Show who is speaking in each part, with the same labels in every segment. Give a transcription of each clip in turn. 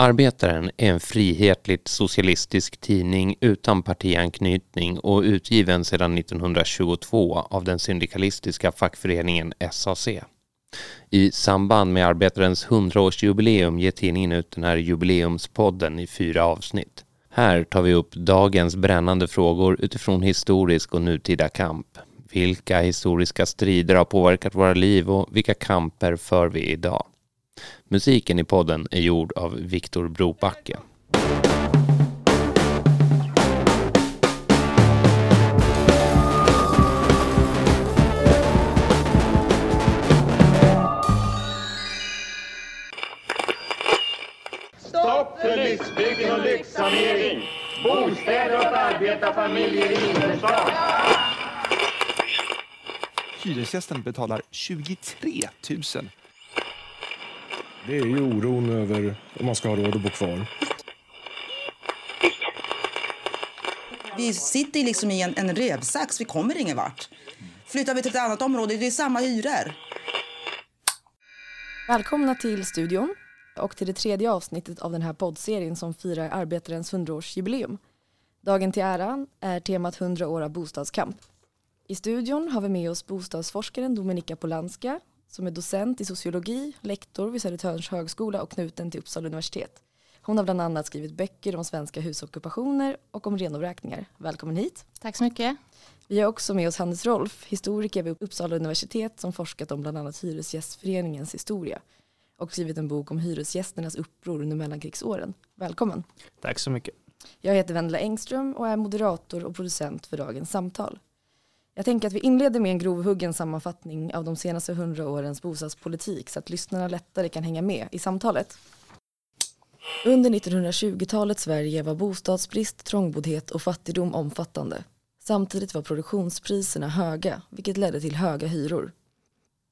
Speaker 1: Arbetaren är en frihetligt socialistisk tidning utan partianknytning och utgiven sedan 1922 av den syndikalistiska fackföreningen SAC. I samband med Arbetarens 100-årsjubileum ger tidningen ut den här jubileumspodden i fyra avsnitt. Här tar vi upp dagens brännande frågor utifrån historisk och nutida kamp. Vilka historiska strider har påverkat våra liv och vilka kamper för vi idag? Musiken i podden är gjord av Viktor Brobacke.
Speaker 2: Stopp för lyxbyggen och lyxsanering! Bostäder åt arbetarfamiljer i innerstan!
Speaker 3: Hyresgästen betalar 23 000.
Speaker 4: Det är ju oron över om man ska ha råd att bo kvar.
Speaker 5: Vi sitter liksom i en, en revsax, vi kommer ingen vart. Flyttar vi till ett annat område, det är samma hyror.
Speaker 6: Välkomna till studion och till det tredje avsnittet av den här poddserien som firar arbetarens 100-årsjubileum. Dagen till äran är temat 100 år av bostadskamp. I studion har vi med oss bostadsforskaren Dominika Polanska som är docent i sociologi, lektor vid Södertörns högskola och knuten till Uppsala universitet. Hon har bland annat skrivit böcker om svenska husockupationer och om renovräkningar. Välkommen hit.
Speaker 7: Tack så mycket.
Speaker 6: Vi har också med oss Hannes Rolf, historiker vid Uppsala universitet som forskat om bland annat Hyresgästföreningens historia och skrivit en bok om hyresgästernas uppror under mellankrigsåren. Välkommen.
Speaker 8: Tack så mycket.
Speaker 6: Jag heter Vendela Engström och är moderator och producent för dagens samtal. Jag tänker att vi inleder med en grovhuggen sammanfattning av de senaste hundra årens bostadspolitik så att lyssnarna lättare kan hänga med i samtalet. Under 1920-talets Sverige var bostadsbrist, trångboddhet och fattigdom omfattande. Samtidigt var produktionspriserna höga, vilket ledde till höga hyror.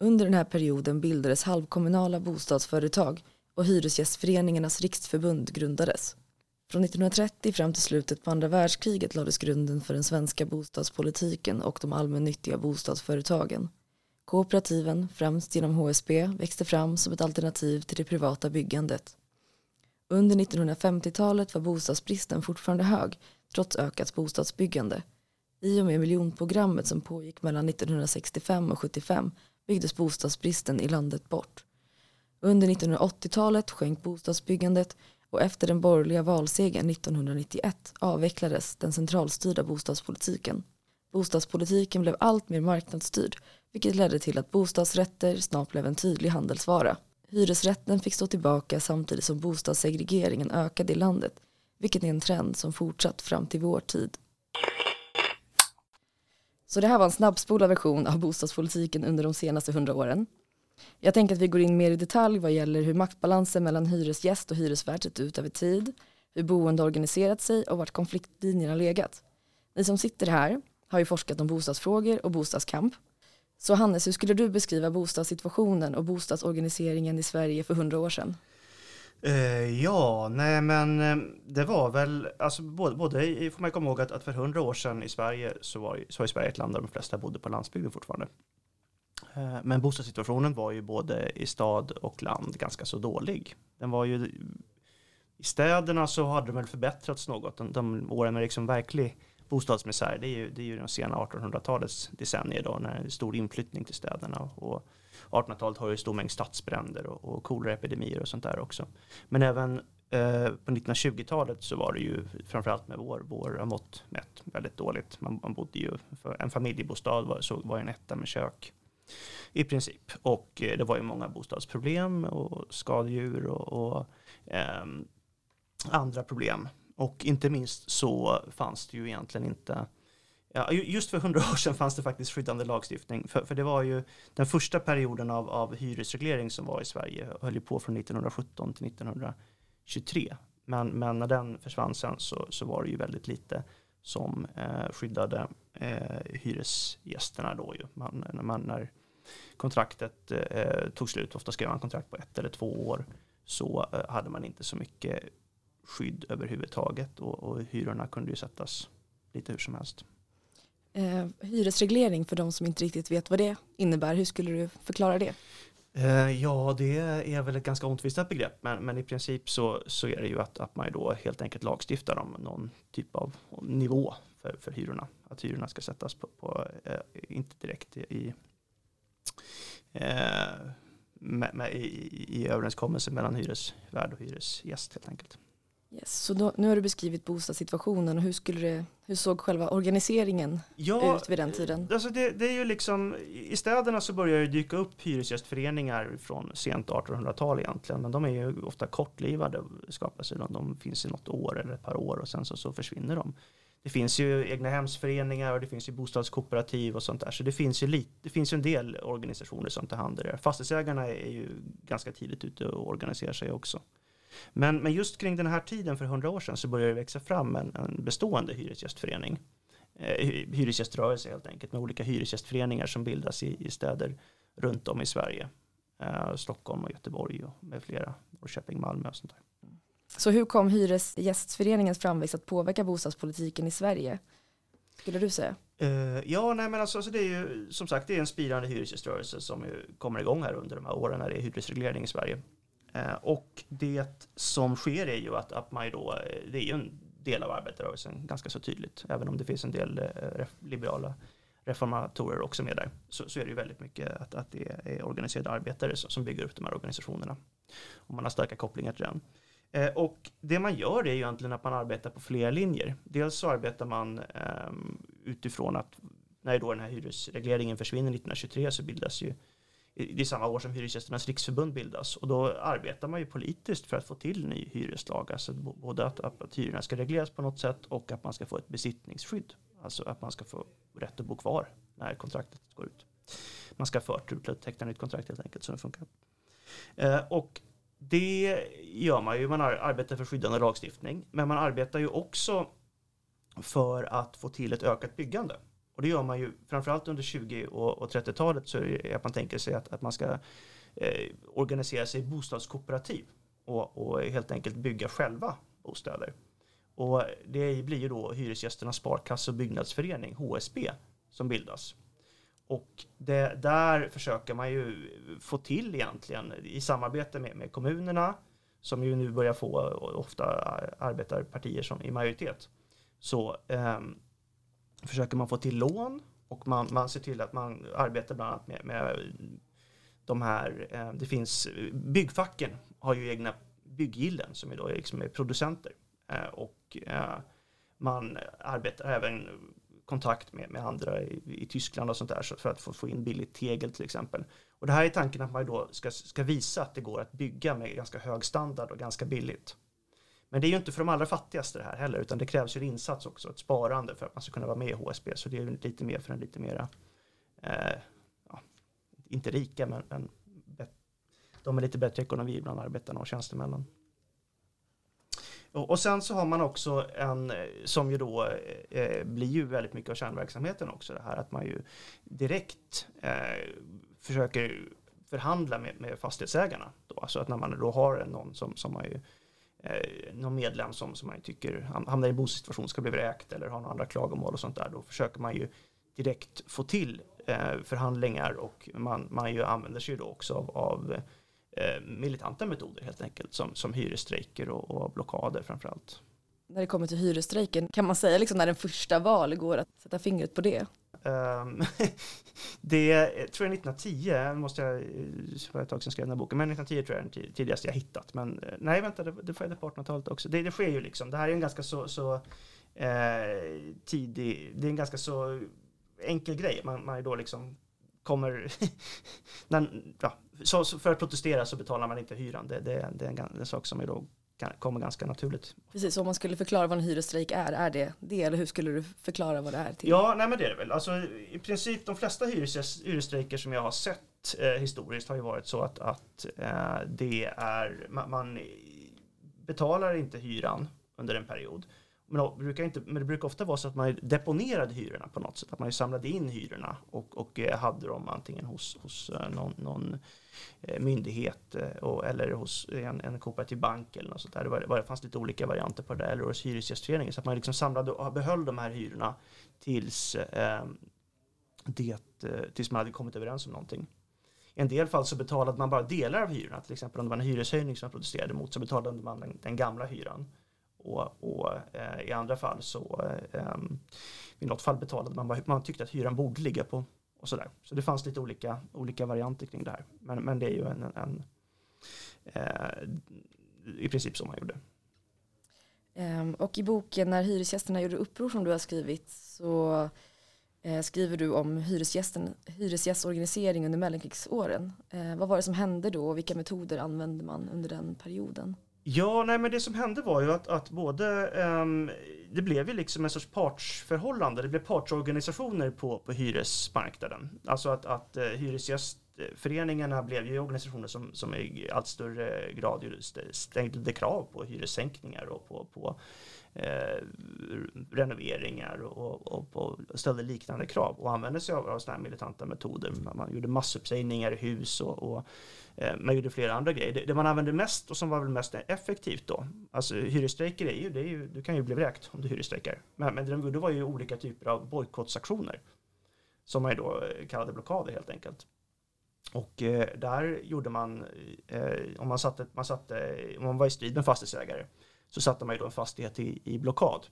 Speaker 6: Under den här perioden bildades halvkommunala bostadsföretag och Hyresgästföreningarnas riksförbund grundades. Från 1930 fram till slutet på andra världskriget lades grunden för den svenska bostadspolitiken och de allmännyttiga bostadsföretagen. Kooperativen, främst genom HSB, växte fram som ett alternativ till det privata byggandet. Under 1950-talet var bostadsbristen fortfarande hög trots ökat bostadsbyggande. I och med miljonprogrammet som pågick mellan 1965 och 75 byggdes bostadsbristen i landet bort. Under 1980-talet sjönk bostadsbyggandet och efter den borgerliga valsegern 1991 avvecklades den centralstyrda bostadspolitiken. Bostadspolitiken blev allt mer marknadsstyrd vilket ledde till att bostadsrätter snart blev en tydlig handelsvara. Hyresrätten fick stå tillbaka samtidigt som bostadssegregeringen ökade i landet vilket är en trend som fortsatt fram till vår tid. Så det här var en snabbspolad version av bostadspolitiken under de senaste hundra åren. Jag tänker att vi går in mer i detalj vad gäller hur maktbalansen mellan hyresgäst och hyresvärd sett ut över tid, hur boende organiserat sig och vart konfliktlinjerna legat. Ni som sitter här har ju forskat om bostadsfrågor och bostadskamp. Så Hannes, hur skulle du beskriva bostadssituationen och bostadsorganiseringen i Sverige för hundra år sedan?
Speaker 8: Uh, ja, nej men eh, det var väl, alltså både, både får man komma ihåg att, att för hundra år sedan i Sverige så var, så var Sverige ett land där de flesta bodde på landsbygden fortfarande. Eh, men bostadssituationen var ju både i stad och land ganska så dålig. Den var ju, i städerna så hade de väl förbättrats något. De, de åren med liksom verklig bostadsmisär, det är ju, det är ju de sena 1800-talets decennier då, när det är stor inflyttning till städerna. Och 1800-talet har ju stor mängd stadsbränder och, och koleraepidemier och sånt där också. Men även eh, på 1920-talet så var det ju framförallt med vår, våra mått mätt väldigt dåligt. Man, man bodde ju, för en familjebostad var, så var en etta med kök i princip. Och eh, det var ju många bostadsproblem och skadedjur och, och eh, andra problem. Och inte minst så fanns det ju egentligen inte Ja, just för hundra år sedan fanns det faktiskt skyddande lagstiftning. För, för det var ju den första perioden av, av hyresreglering som var i Sverige höll ju på från 1917 till 1923. Men, men när den försvann sen så, så var det ju väldigt lite som eh, skyddade eh, hyresgästerna då ju. Man, när, man, när kontraktet eh, tog slut, ofta skrev man kontrakt på ett eller två år, så eh, hade man inte så mycket skydd överhuvudtaget och, och hyrorna kunde ju sättas lite hur som helst.
Speaker 6: Eh, hyresreglering för de som inte riktigt vet vad det innebär, hur skulle du förklara det?
Speaker 8: Eh, ja, det är väl ett ganska omtvistat begrepp, men, men i princip så, så är det ju att, att man då helt enkelt lagstiftar om någon typ av nivå för, för hyrorna. Att hyrorna ska sättas på, på eh, inte direkt i, med, med, i, i överenskommelse mellan hyresvärd och hyresgäst helt enkelt.
Speaker 6: Yes, så då, nu har du beskrivit bostadssituationen och hur, skulle det, hur såg själva organiseringen
Speaker 8: Ja,
Speaker 6: ut vid den tiden?
Speaker 8: Alltså det, det är ju liksom, I städerna så börjar det dyka upp hyresgästföreningar från sent 1800-tal egentligen. Men de är ju ofta kortlivade, skapas de, de finns i något år eller ett par år och sen så, så försvinner de. Det finns ju egna hemsföreningar och det finns ju bostadskooperativ och sånt där. Så det finns ju, lite, det finns ju en del organisationer som tar hand om det. Fastighetsägarna är ju ganska tidigt ute och organiserar sig också. Men, men just kring den här tiden för hundra år sedan så började det växa fram en, en bestående hyresgästförening. Eh, hyresgäströrelse helt enkelt med olika hyresgästföreningar som bildas i, i städer runt om i Sverige. Eh, Stockholm och Göteborg och med flera, Norrköping, Malmö och sånt där.
Speaker 6: Så hur kom Hyresgästföreningens framväxt att påverka bostadspolitiken i Sverige? Skulle du säga?
Speaker 8: Uh, ja, nej men alltså, alltså, det är ju som sagt det är en spirande hyresgäströrelse som ju kommer igång här under de här åren när det är hyresreglering i Sverige. Uh, och det som sker är ju att, att man då, eh, det är ju en del av arbetarrörelsen ganska så tydligt, även om det finns en del uh, liberala reformatorer också med där, så, så, är det ju väldigt mycket att, att det är organiserade arbetare som, som bygger upp de här organisationerna. Och man har starka kopplingar till den. Eh, och det man gör är egentligen att man arbetar på flera linjer. Dels så arbetar man ehm, utifrån att när då den här hyresregleringen försvinner 1923 så bildas ju det är samma år som Hyresgästernas riksförbund bildas och då arbetar man ju politiskt för att få till ny hyreslag, alltså både att, att hyrorna ska regleras på något sätt och att man ska få ett besittningsskydd, alltså att man ska få rätt att bo kvar när kontraktet går ut. Man ska förtur till att teckna nytt kontrakt helt enkelt så det funkar. Eh, och det gör man ju, man arbetar för skyddande lagstiftning, men man arbetar ju också för att få till ett ökat byggande. Och det gör man ju framförallt under 20 och 30-talet så är det att man tänker sig att, att man ska eh, organisera sig i bostadskooperativ och, och, helt enkelt bygga själva bostäder. Och det blir ju då Hyresgästernas sparkasse och byggnadsförening, HSB, som bildas. Och det, där försöker man ju få till egentligen i samarbete med, med kommunerna som ju nu börjar få ofta arbetarpartier som i majoritet. Så eh, försöker man få till lån och man, man ser till att man arbetar bland annat med, med de här, eh, det finns, byggfacken har ju egna bygggillen som är då liksom är producenter eh, och eh, man arbetar även kontakt med, med andra i, i, Tyskland och sånt där för att få, få in billigt tegel till exempel. Och det här är tanken att man då ska, ska visa att det går att bygga med ganska hög standard och ganska billigt. Men det är ju inte för de allra fattigaste det här heller, utan det krävs ju en insats också, ett sparande för att man ska kunna vara med i HSB. Så det är ju lite mer för en lite mera, eh, ja, inte rika, men, men de med lite bättre ekonomi bland arbetarna och tjänstemännen. Och, sen så har man också en, eh, som ju då eh, eh, blir ju väldigt mycket av kärnverksamheten också, det här att man ju direkt eh, försöker förhandla med, med fastighetsägarna. Då. Alltså att när man då har någon som, som har ju, eh, någon medlem som, som man tycker hamnar i en bostadssituation, ska bli vräkt eller har några andra klagomål och sånt där, då försöker man ju direkt få till eh, förhandlingar och man, man ju använder sig ju då också av, av Eh, militanta metoder helt enkelt som, som hyresstrejker och, och blockader framförallt.
Speaker 6: När det kommer till hyresstrejken, kan man säga liksom när den första val går att sätta fingret på det?
Speaker 8: Um, det tror jag 1910, måste jag, det var ett tag sedan skrev den här boken, men 1910 tror jag är den tidigaste jag hittat. Men eh, nej, vänta, det, det jag på 1800-talet också. Det, det sker ju liksom, det här är en ganska så, så eh, tidig, det är en ganska så enkel grej. Man, man är då liksom kommer, när, ja, så, så för att protestera så betalar man inte hyran. Det, det, det är en, en, sak som är då, kommer ganska naturligt.
Speaker 6: Precis, om man skulle förklara vad en hyresstrejk är, är det det eller hur skulle du förklara vad det är? Till?
Speaker 8: Ja, nej men det är det väl. Alltså, I princip de flesta hyresstrejker som jag har sett eh, historiskt har ju varit så att, att eh, det är, man, man betalar inte hyran under en period men, det brukar inte, men det brukar ofta vara så att man deponerade hyrorna på något sätt. Att man samlade in hyrorna och, och eh, hade dem antingen hos, hos eh, någon, någon eh, myndighet och, eller hos en, en kooperativ bank eller något sånt där. Det, var, det fanns lite olika varianter på det där. eller hos Hyresgästföreningen. Så att man liksom samlade och behöll de här hyrorna tills, ehm, eh, det, tills man hade kommit överens om någonting. I en del fall så betalade man bara delar av hyrorna, till exempel om det var en hyreshöjning som man protesterade mot så betalade man den, den gamla hyran. Och, och eh, i andra fall så, eh, i något fall betalade man bara, man tyckte att hyran borde ligga på och sådär. Så det fanns lite olika, olika varianter kring det här. Men, men det är ju en, en, en eh, i princip så man gjorde.
Speaker 6: Ehm, och i boken När hyresgästerna gjorde uppror som du har skrivit så eh, skriver du om hyresgästen, hyresgästorganisering under mellankrigsåren. Eh, vad var det som hände då och vilka metoder använde man under den perioden?
Speaker 8: Ja, nej men det som hände var ju att, att både, um, det blev ju liksom en sorts partsförhållande, det blev partsorganisationer på, på hyresmarknaden. Alltså att, att uh, hyresgästföreningarna blev ju organisationer som, som i allt större grad ställde krav på hyressänkningar och på, på eh, renoveringar och, och, och ställde liknande krav och använde sig av, av sådana här militanta metoder. Man gjorde massuppsägningar i hus och, och Eh, man gjorde flera andra grejer. Det, det, man använde mest och som var väl mest effektivt då, alltså hyresstrejker är ju, det är ju, du kan ju bli vräkt om du hyresstrejkar. Men, men det var ju olika typer av bojkottsaktioner som man ju då eh, kallade blockader helt enkelt. Och eh, där gjorde man, eh, om man, satte, man, satte, om man var i strid med fastighetsägare, så satte man ju då en fastighet i, i blockad.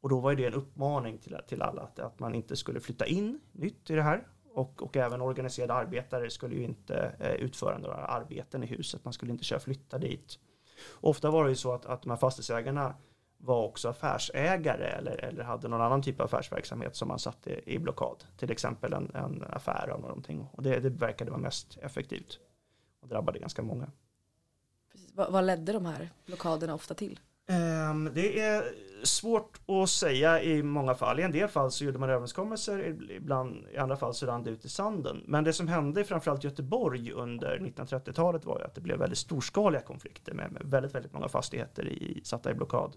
Speaker 8: Och då var det en uppmaning till, till alla att, att man inte skulle flytta in nytt i det här. Och, och även organiserade arbetare skulle ju inte eh, utföra några arbeten i huset. Man skulle inte köra flytta dit. Ofta var det ju så att, att de här fastighetsägarna var också affärsägare eller, eller hade någon annan typ av affärsverksamhet som man satte i blockad. Till exempel en, en affär av någonting. Och det, det verkade vara mest effektivt och drabbade ganska många.
Speaker 6: Precis. Vad, vad ledde de här blockaderna ofta till?
Speaker 8: Ehm, det är svårt att säga i många fall. I en del fall så gjorde man överenskommelser, ibland, i andra fall så rann det ut i sanden. Men det som hände i framförallt Göteborg under 1930-talet var ju att det blev väldigt storskaliga konflikter med, med väldigt, väldigt många fastigheter i, satta i blockad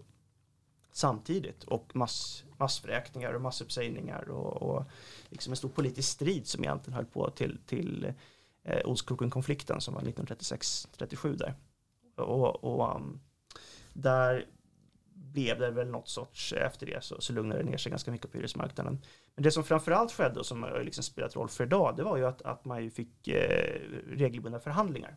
Speaker 8: samtidigt och mass, massvräkningar och massuppsägningar och, och liksom en stor politisk strid som egentligen höll på till, till eh, Olskroken-konflikten som var 1936-37 där. Och, och um, där blev det väl något sorts, eh, efter det så, så lugnade det ner sig ganska mycket på hyresmarknaden. Men det som framförallt skedde och som har liksom spelat roll för idag, det var ju att, att man ju fick eh, regelbundna förhandlingar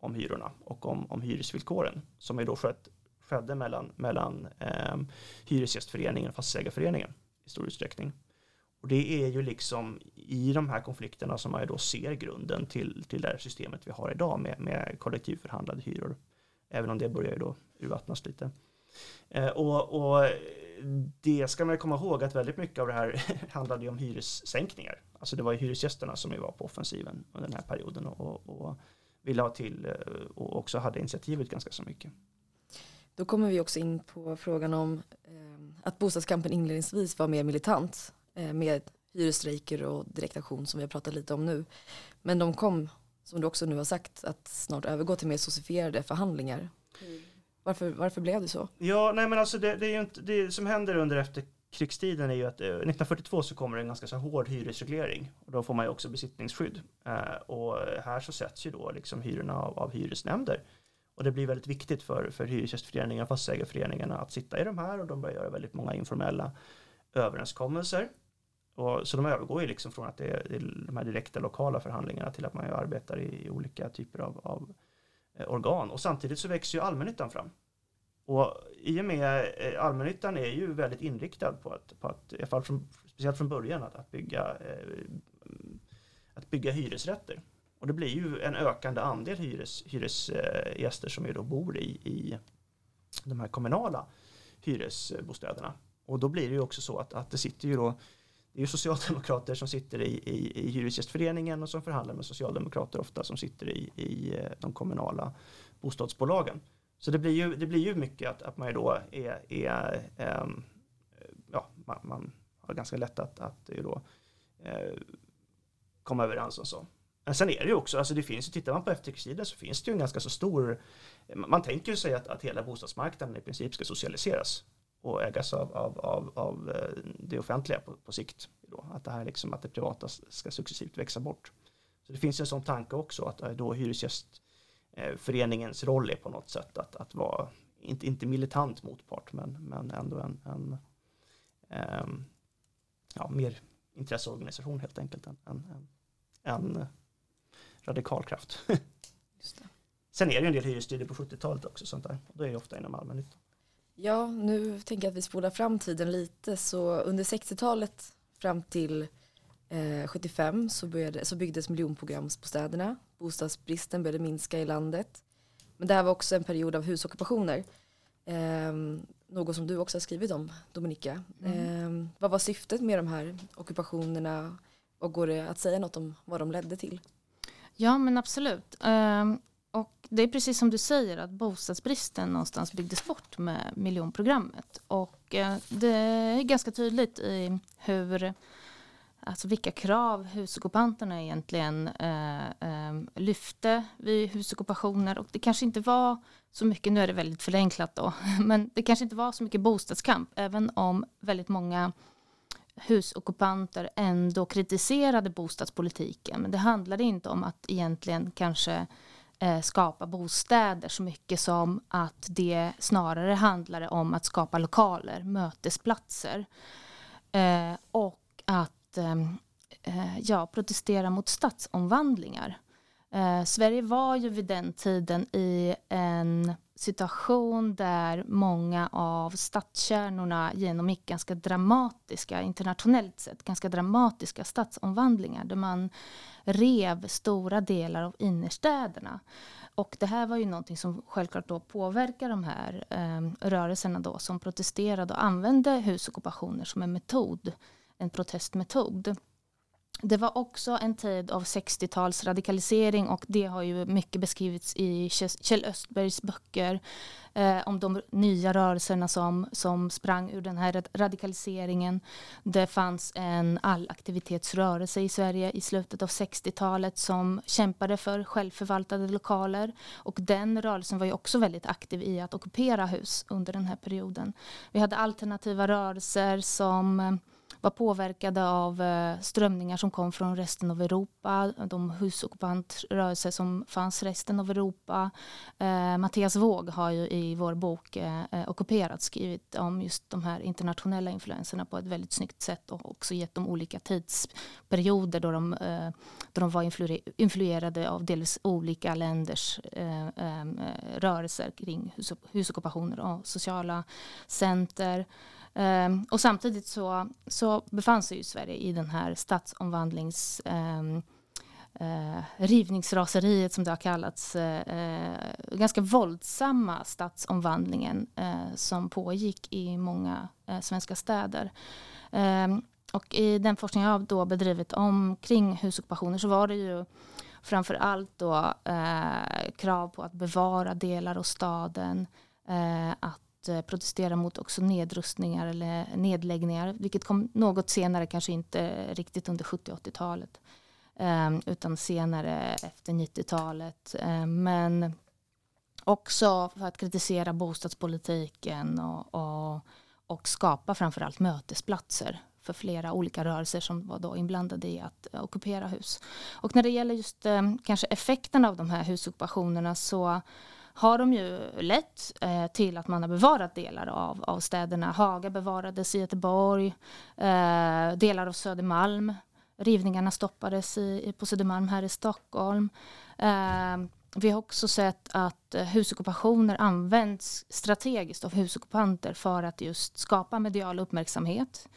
Speaker 8: om hyrorna och om, om hyresvillkoren som ju då skett, skedde mellan, mellan eh, Hyresgästföreningen och Fastighetsägarföreningen i stor utsträckning. Och det är ju liksom i de här konflikterna som man ju då ser grunden till, till det här systemet vi har idag med, med kollektivförhandlade hyror. Även om det börjar ju då urvattnas lite. Eh, och, och, det ska man komma ihåg att väldigt mycket av det här handlade ju om hyressänkningar. Alltså det var ju hyresgästerna som ju var på offensiven under den här perioden och, och ville ha till eh, och också hade initiativet ganska så mycket.
Speaker 6: Då kommer vi också in på frågan om eh, att bostadskampen inledningsvis var mer militant med hyresstrejker och direktaktion som vi har pratat lite om nu. Men de kom som du också nu har sagt, att snart övergå till mer socifierade förhandlingar. Mm. Varför, varför blev det så?
Speaker 8: Ja, nej men alltså det, det är ju inte, det som händer under efterkrigstiden är ju att eh, 1942 så kommer det en ganska så hård hyresreglering och då får man ju också besittningsskydd. Eh, och här så sätts ju då liksom hyrorna av, av hyresnämnder. Och det blir väldigt viktigt för, för hyresgästföreningarna och fastighetsägarföreningarna att sitta i de här och de börjar göra väldigt många informella överenskommelser och, så de övergår ju liksom från att det är, de här direkta lokala förhandlingarna till att man ju arbetar i, i olika typer av, av eh, Eh, organ. Och samtidigt så växer ju allmännyttan fram. Och i och med eh, allmännyttan är ju väldigt inriktad på att, på att i alla fall från, speciellt från början, att, att, bygga, eh, att bygga hyresrätter. Och det blir ju en ökande andel hyres, hyresgäster som ju då bor i, i de här kommunala hyresbostäderna. Och då blir det ju också så att, att det sitter ju då det är ju socialdemokrater som sitter i, i, i Hyresgästföreningen och som förhandlar med socialdemokrater ofta som sitter i, i eh, de kommunala bostadsbolagen. Så det blir ju, det blir ju mycket att, att man då är, är ähm, ja, man, man, har ganska lätt att, att då, äh, komma överens om så. Men sen är det ju också, alltså det finns, tittar man på efterkrigstiden så finns det ju en ganska så stor, man tänker ju sig att, att hela bostadsmarknaden i princip ska socialiseras och ägas av, av, av, av eh, det offentliga på, på sikt. Då. Att det här liksom, att det privata ska successivt växa bort. Så det finns en sån tanke också att eh, då hyresgästföreningens roll är på något sätt att, att vara, inte, inte militant motpart, men, men ändå en, en um, ja, mer intresseorganisation helt enkelt än, än, än radikal kraft. Sen är det ju en del hyresstudier på 70-talet också sånt där. Och då är det ofta inom allmännyttan.
Speaker 6: Ja, nu tänker jag att vi spolar fram tiden lite. Så under 60-talet fram till eh, 75 så, började, så byggdes miljonprogramsbostäderna. Bostadsbristen började minska i landet. Men det här var också en period av husockupationer. Eh, något som du också har skrivit om, Dominika. Eh, vad var syftet med de här ockupationerna och går det att säga något om vad de ledde till?
Speaker 7: Ja, men absolut. Ehm, och det är precis som du säger att bostadsbristen någonstans byggdes bort med miljonprogrammet. Och eh, det är ganska tydligt i hur, alltså vilka krav husockupanterna egentligen eh, eh, lyfte vid husockupationer. Och det kanske inte var så mycket, nu är det väldigt förenklat då, men det kanske inte var så mycket bostadskamp, även om väldigt många husockupanter ändå kritiserade bostadspolitiken. Men det handlade inte om att egentligen kanske Eh, skapa bostäder så mycket som att det snarare handlade om att skapa lokaler, mötesplatser. Eh, och att eh, eh, ja, protestera mot stadsomvandlingar. Eh, Sverige var ju vid den tiden i en situation där många av stadskärnorna genomgick ganska dramatiska, internationellt sett, ganska dramatiska stadsomvandlingar där man rev stora delar av innerstäderna. Och det här var ju någonting som självklart då påverkar de här eh, rörelserna då som protesterade och använde husockupationer som en metod, en protestmetod. Det var också en tid av 60-tals radikalisering och det har ju mycket beskrivits i Kjell Östbergs böcker eh, om de nya rörelserna som, som sprang ur den här radikaliseringen. Det fanns en allaktivitetsrörelse i Sverige i slutet av 60-talet som kämpade för självförvaltade lokaler och den rörelsen var ju också väldigt aktiv i att ockupera hus under den här perioden. Vi hade alternativa rörelser som eh, var påverkade av eh, strömningar som kom från resten av Europa, de husockupantrörelser som fanns i resten av Europa. Eh, Mattias Våg har ju i vår bok eh, eh, Ockuperat skrivit om just de här internationella influenserna på ett väldigt snyggt sätt och också gett dem olika tidsperioder då de, eh, då de var influerade av delvis olika länders eh, eh rörelser kring hus, husockupationer och sociala center. Um, och samtidigt så, så befann sig ju Sverige i den här stadsomvandlings um, rivningsraseriet som det har kallats, eh, eh, ganska våldsamma stadsomvandlingen eh, som pågick i många eh, svenska städer. Ehm, och i den forskning jag har då bedrivit omkring husockupationer så var det ju framför allt då krav på att bevara delar av staden, att Eh, protestera mot också nedrustningar eller nedläggningar, vilket kom något senare, kanske inte riktigt under 70 80-talet, ehm, utan senare efter 90-talet. Ehm, men också för att kritisera bostadspolitiken och, och, och skapa framförallt mötesplatser för flera olika rörelser som var då inblandade i att eh, ockupera hus. Och när det gäller just ehm, kanske effekten av de här husockupationerna så har de ju lett eh, till att man har bevarat delar av, av städerna. Haga bevarades i Göteborg, eh, delar av Södermalm. Rivningarna stoppades i, på Södermalm här i Stockholm. Eh, vi har också sett att eh, husockupationer används strategiskt av husockupanter för att just skapa medial uppmärksamhet.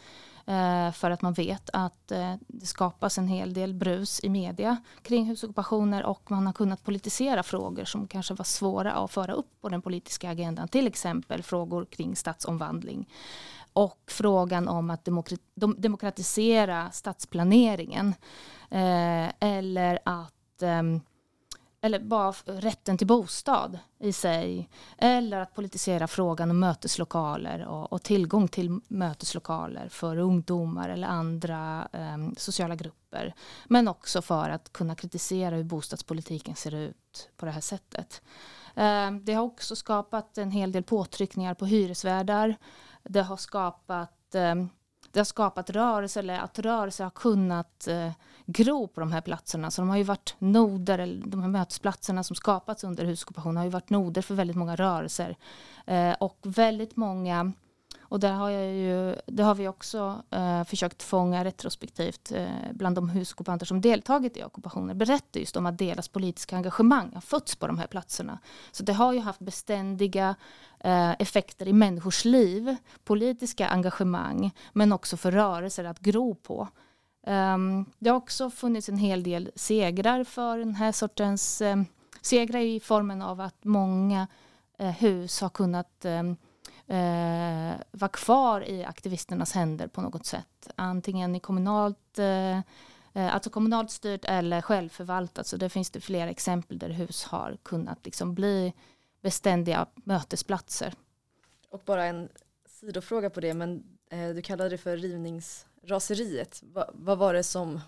Speaker 7: Eh, för att man vet att eh, det skapas en hel del brus i media kring husockupationer och man har kunnat politisera frågor som kanske var svåra att föra upp på den politiska agendan. Till exempel frågor kring stadsomvandling och frågan om att demokratisera stadsplaneringen. Eh, eller att ehm, eller bara rätten till bostad i sig. Eller att politisera frågan om möteslokaler och, och tillgång till möteslokaler för ungdomar eller andra eh, sociala grupper. Men också för att kunna kritisera hur bostadspolitiken ser ut på det här sättet. Eh, det har också skapat en hel del påtryckningar på hyresvärdar. Det har skapat eh, det har skapat rörelse, eller att rörelse har kunnat eh, gro på de här platserna. Så de har ju varit noder, de här mötesplatserna som skapats under husockupationen har ju varit noder för väldigt många rörelser. Eh, och väldigt många och där har, jag ju, det har vi också eh, försökt fånga retrospektivt eh, bland de husockupanter som deltagit i ockupationer. Berättar just om att deras politiska engagemang har fötts på de här platserna. Så det har ju haft beständiga eh, effekter i människors liv. Politiska engagemang men också för rörelser att gro på. Um, det har också funnits en hel del segrar för den här sortens um, segrar i formen av att många eh, hus har kunnat um, eh, vara kvar i aktivisternas händer på något sätt. Antingen i kommunalt, eh, eh alltså kommunalt styrt eller självförvaltat. Så det finns det flera exempel där hus har kunnat liksom bli beständiga mötesplatser.
Speaker 6: Och bara en sidofråga på det, men eh, du kallade det för rivningsraseriet. Va, vad, var det som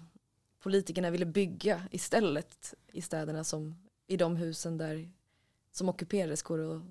Speaker 6: politikerna ville bygga istället i städerna som i de husen där som ockuperades? Går att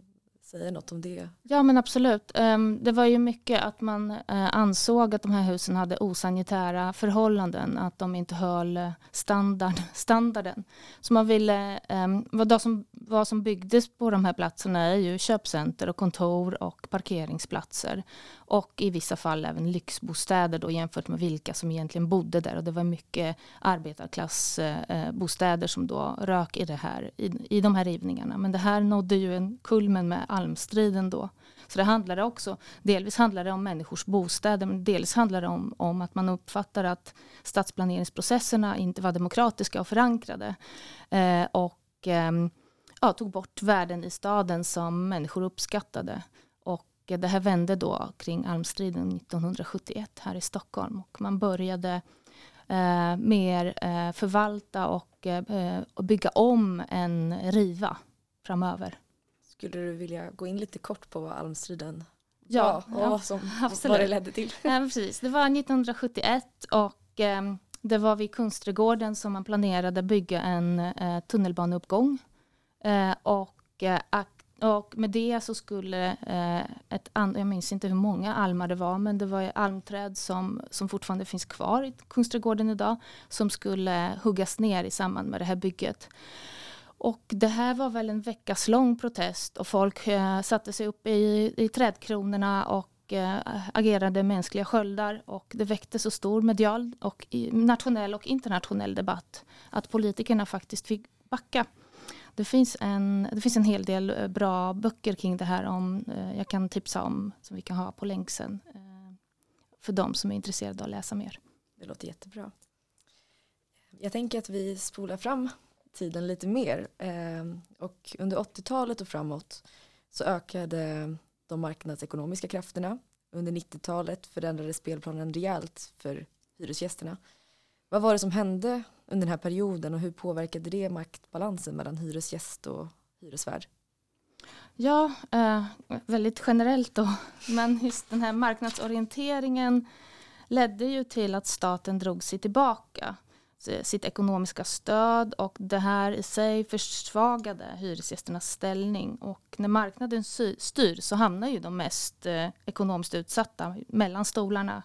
Speaker 6: säga något om det?
Speaker 7: Ja men absolut. Ehm, det var ju mycket att man eh, ansåg att de här husen hade osanitära förhållanden, att de inte höll eh, standard, standarden. Så man ville, ehm, vad som, vad som byggdes på de här platserna är ju köpcenter och kontor och parkeringsplatser. Och i vissa fall även lyxbostäder då jämfört med vilka som egentligen bodde där. Och det var mycket arbetarklassbostäder eh, som då rök i, det här, i, i de här rivningarna. Men det här nådde ju en kulmen med almstriden då. Så det handlade också, delvis handlade det om människors bostäder, men dels handlade det om, om att man uppfattar att stadsplaneringsprocesserna inte var demokratiska och förankrade. Eh, och eh, ja, tog bort värden i staden som människor uppskattade. Och det här vände då kring almstriden 1971 här i Stockholm. Och man började eh, mer eh, förvalta och, eh, och bygga om än riva framöver.
Speaker 6: Skulle du vilja gå in lite kort på vad almstriden
Speaker 7: ja,
Speaker 6: var och ja, vad, som, vad det ledde till?
Speaker 7: Ja, precis. Det var 1971 och eh, det var vid Kungsträdgården som man planerade bygga en eh, tunnelbaneuppgång. Eh, och, eh, och med det så skulle eh, ett jag minns inte hur många almar det var, men det var almträd som, som fortfarande finns kvar i Kungsträdgården idag, som skulle huggas ner i samband med det här bygget. Och det här var väl en veckas lång protest och folk eh, satte sig upp i, i trädkronorna och eh, agerade mänskliga sköldar och det väckte så stor medial och i, nationell och internationell debatt att politikerna faktiskt fick backa. Det finns en, det finns en hel del eh, bra böcker kring det här om, eh, jag kan tipsa om som vi kan ha på länk sen eh, för de som är intresserade av att läsa mer.
Speaker 6: Det låter jättebra. Jag tänker att vi spolar fram tiden lite mer. Ehm, och under 80-talet och framåt så ökade de marknadsekonomiska krafterna. Under 90-talet förändrades spelplanen rejält för hyresgästerna. Vad var det som hände under den här perioden och hur påverkade det maktbalansen mellan hyresgäst och hyresvärd?
Speaker 7: Ja, eh, väldigt generellt då. Men just den här marknadsorienteringen ledde ju till att staten drog sig tillbaka. Eh, sitt ekonomiska stöd och det här i sig försvagade hyresgästernas ställning. Och när marknaden styr så hamnar ju de mest eh, ekonomiskt utsatta mellan stolarna.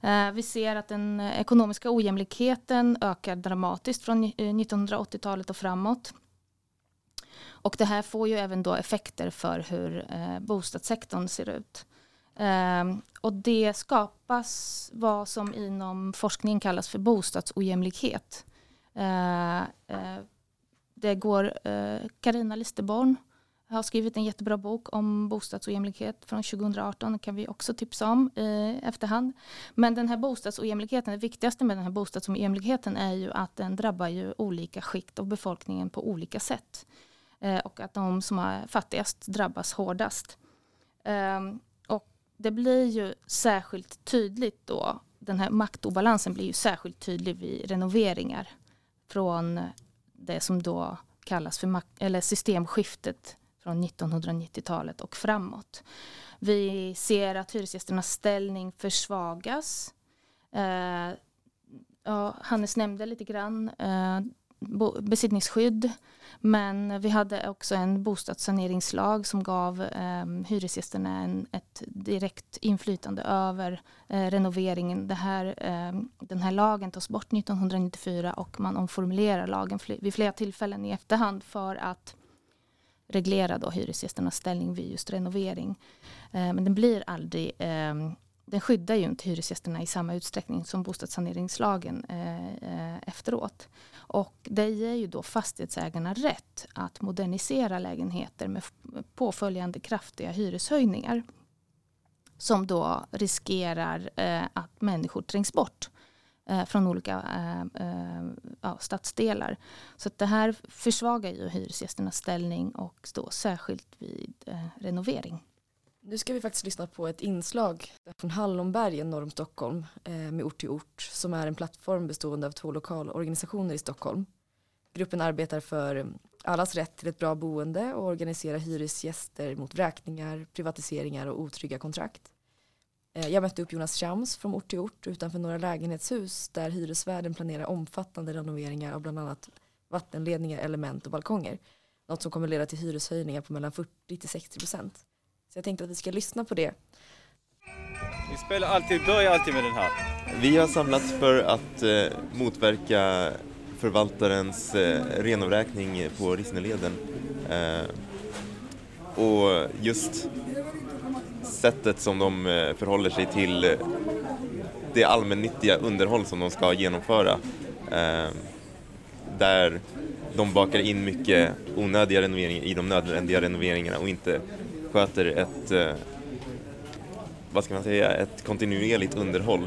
Speaker 7: Eh, vi ser att den ekonomiska ojämlikheten ökar dramatiskt från 1980-talet och framåt. Och det här får ju även då effekter för hur bostadssektorn ser ut. Um, och det skapas vad som inom forskningen kallas för bostadsojämlikhet. Uh, uh, det går, eh, Karina uh, Listerborn har skrivit en jättebra bok om bostadsojämlikhet från 2018. Det kan vi också tipsa om i efterhand. Men den här bostadsojämlikheten, det viktigaste med den här bostadsojämlikheten är ju att den drabbar ju olika skikt av befolkningen på olika sätt. Och att de som är fattigast drabbas hårdast. Um, det blir ju särskilt tydligt då, den här maktobalansen blir ju särskilt tydlig vid renoveringar från det som då kallas för eller systemskiftet från 1990-talet och framåt. Vi ser att hyresgästernas ställning försvagas. Eh, ja, Hannes nämnde lite grann eh, besittningsskydd men vi hade också en bostadssaneringslag som gav eh, hyresgästerna en, ett direkt inflytande över eh, renoveringen. Det här, eh, den här lagen tas bort 1994 och man omformulerar lagen vid flera tillfällen i efterhand för att reglera då hyresgästernas ställning vid just renovering. Eh, men den blir aldrig eh, den skyddar ju inte hyresgästerna i samma utsträckning som bostadssaneringslagen eh, eh, efteråt. Och det ger ju då fastighetsägarna rätt att modernisera lägenheter med påföljande kraftiga hyreshöjningar. Som då riskerar eh, att människor trängs bort eh, från olika eh, eh ja, stadsdelar. Så det här försvagar ju hyresgästernas ställning och då särskilt vid eh, renovering.
Speaker 6: Nu ska vi faktiskt lyssna på ett inslag från Hallonbergen norr om Stockholm eh, med Ort till ort som är en plattform bestående av två lokalorganisationer i Stockholm. Gruppen arbetar för mm, allas rätt till ett bra boende och organiserar hyresgäster mot vräkningar, privatiseringar och otrygga kontrakt. Eh, jag mötte upp Jonas Chams från Ort till ort utanför några lägenhetshus där hyresvärden planerar omfattande renoveringar av bland annat vattenledningar, element och balkonger. Något som kommer leda till hyreshöjningar på mellan 40 till 60 procent. Så jag tänkte att vi ska lyssna på det.
Speaker 9: Vi spelar alltid, börjar alltid med den här.
Speaker 10: Vi har samlats för att eh, motverka förvaltarens eh, renovräkning på Rissneleden. Eh, och just sättet som de eh, förhåller sig till eh, det allmännyttiga underhåll som de ska genomföra. Eh, där de bakar in mycket onödiga renoveringar i de nödvändiga renoveringarna och inte sköter ett, eh, vad ska man säga, ett kontinuerligt underhåll.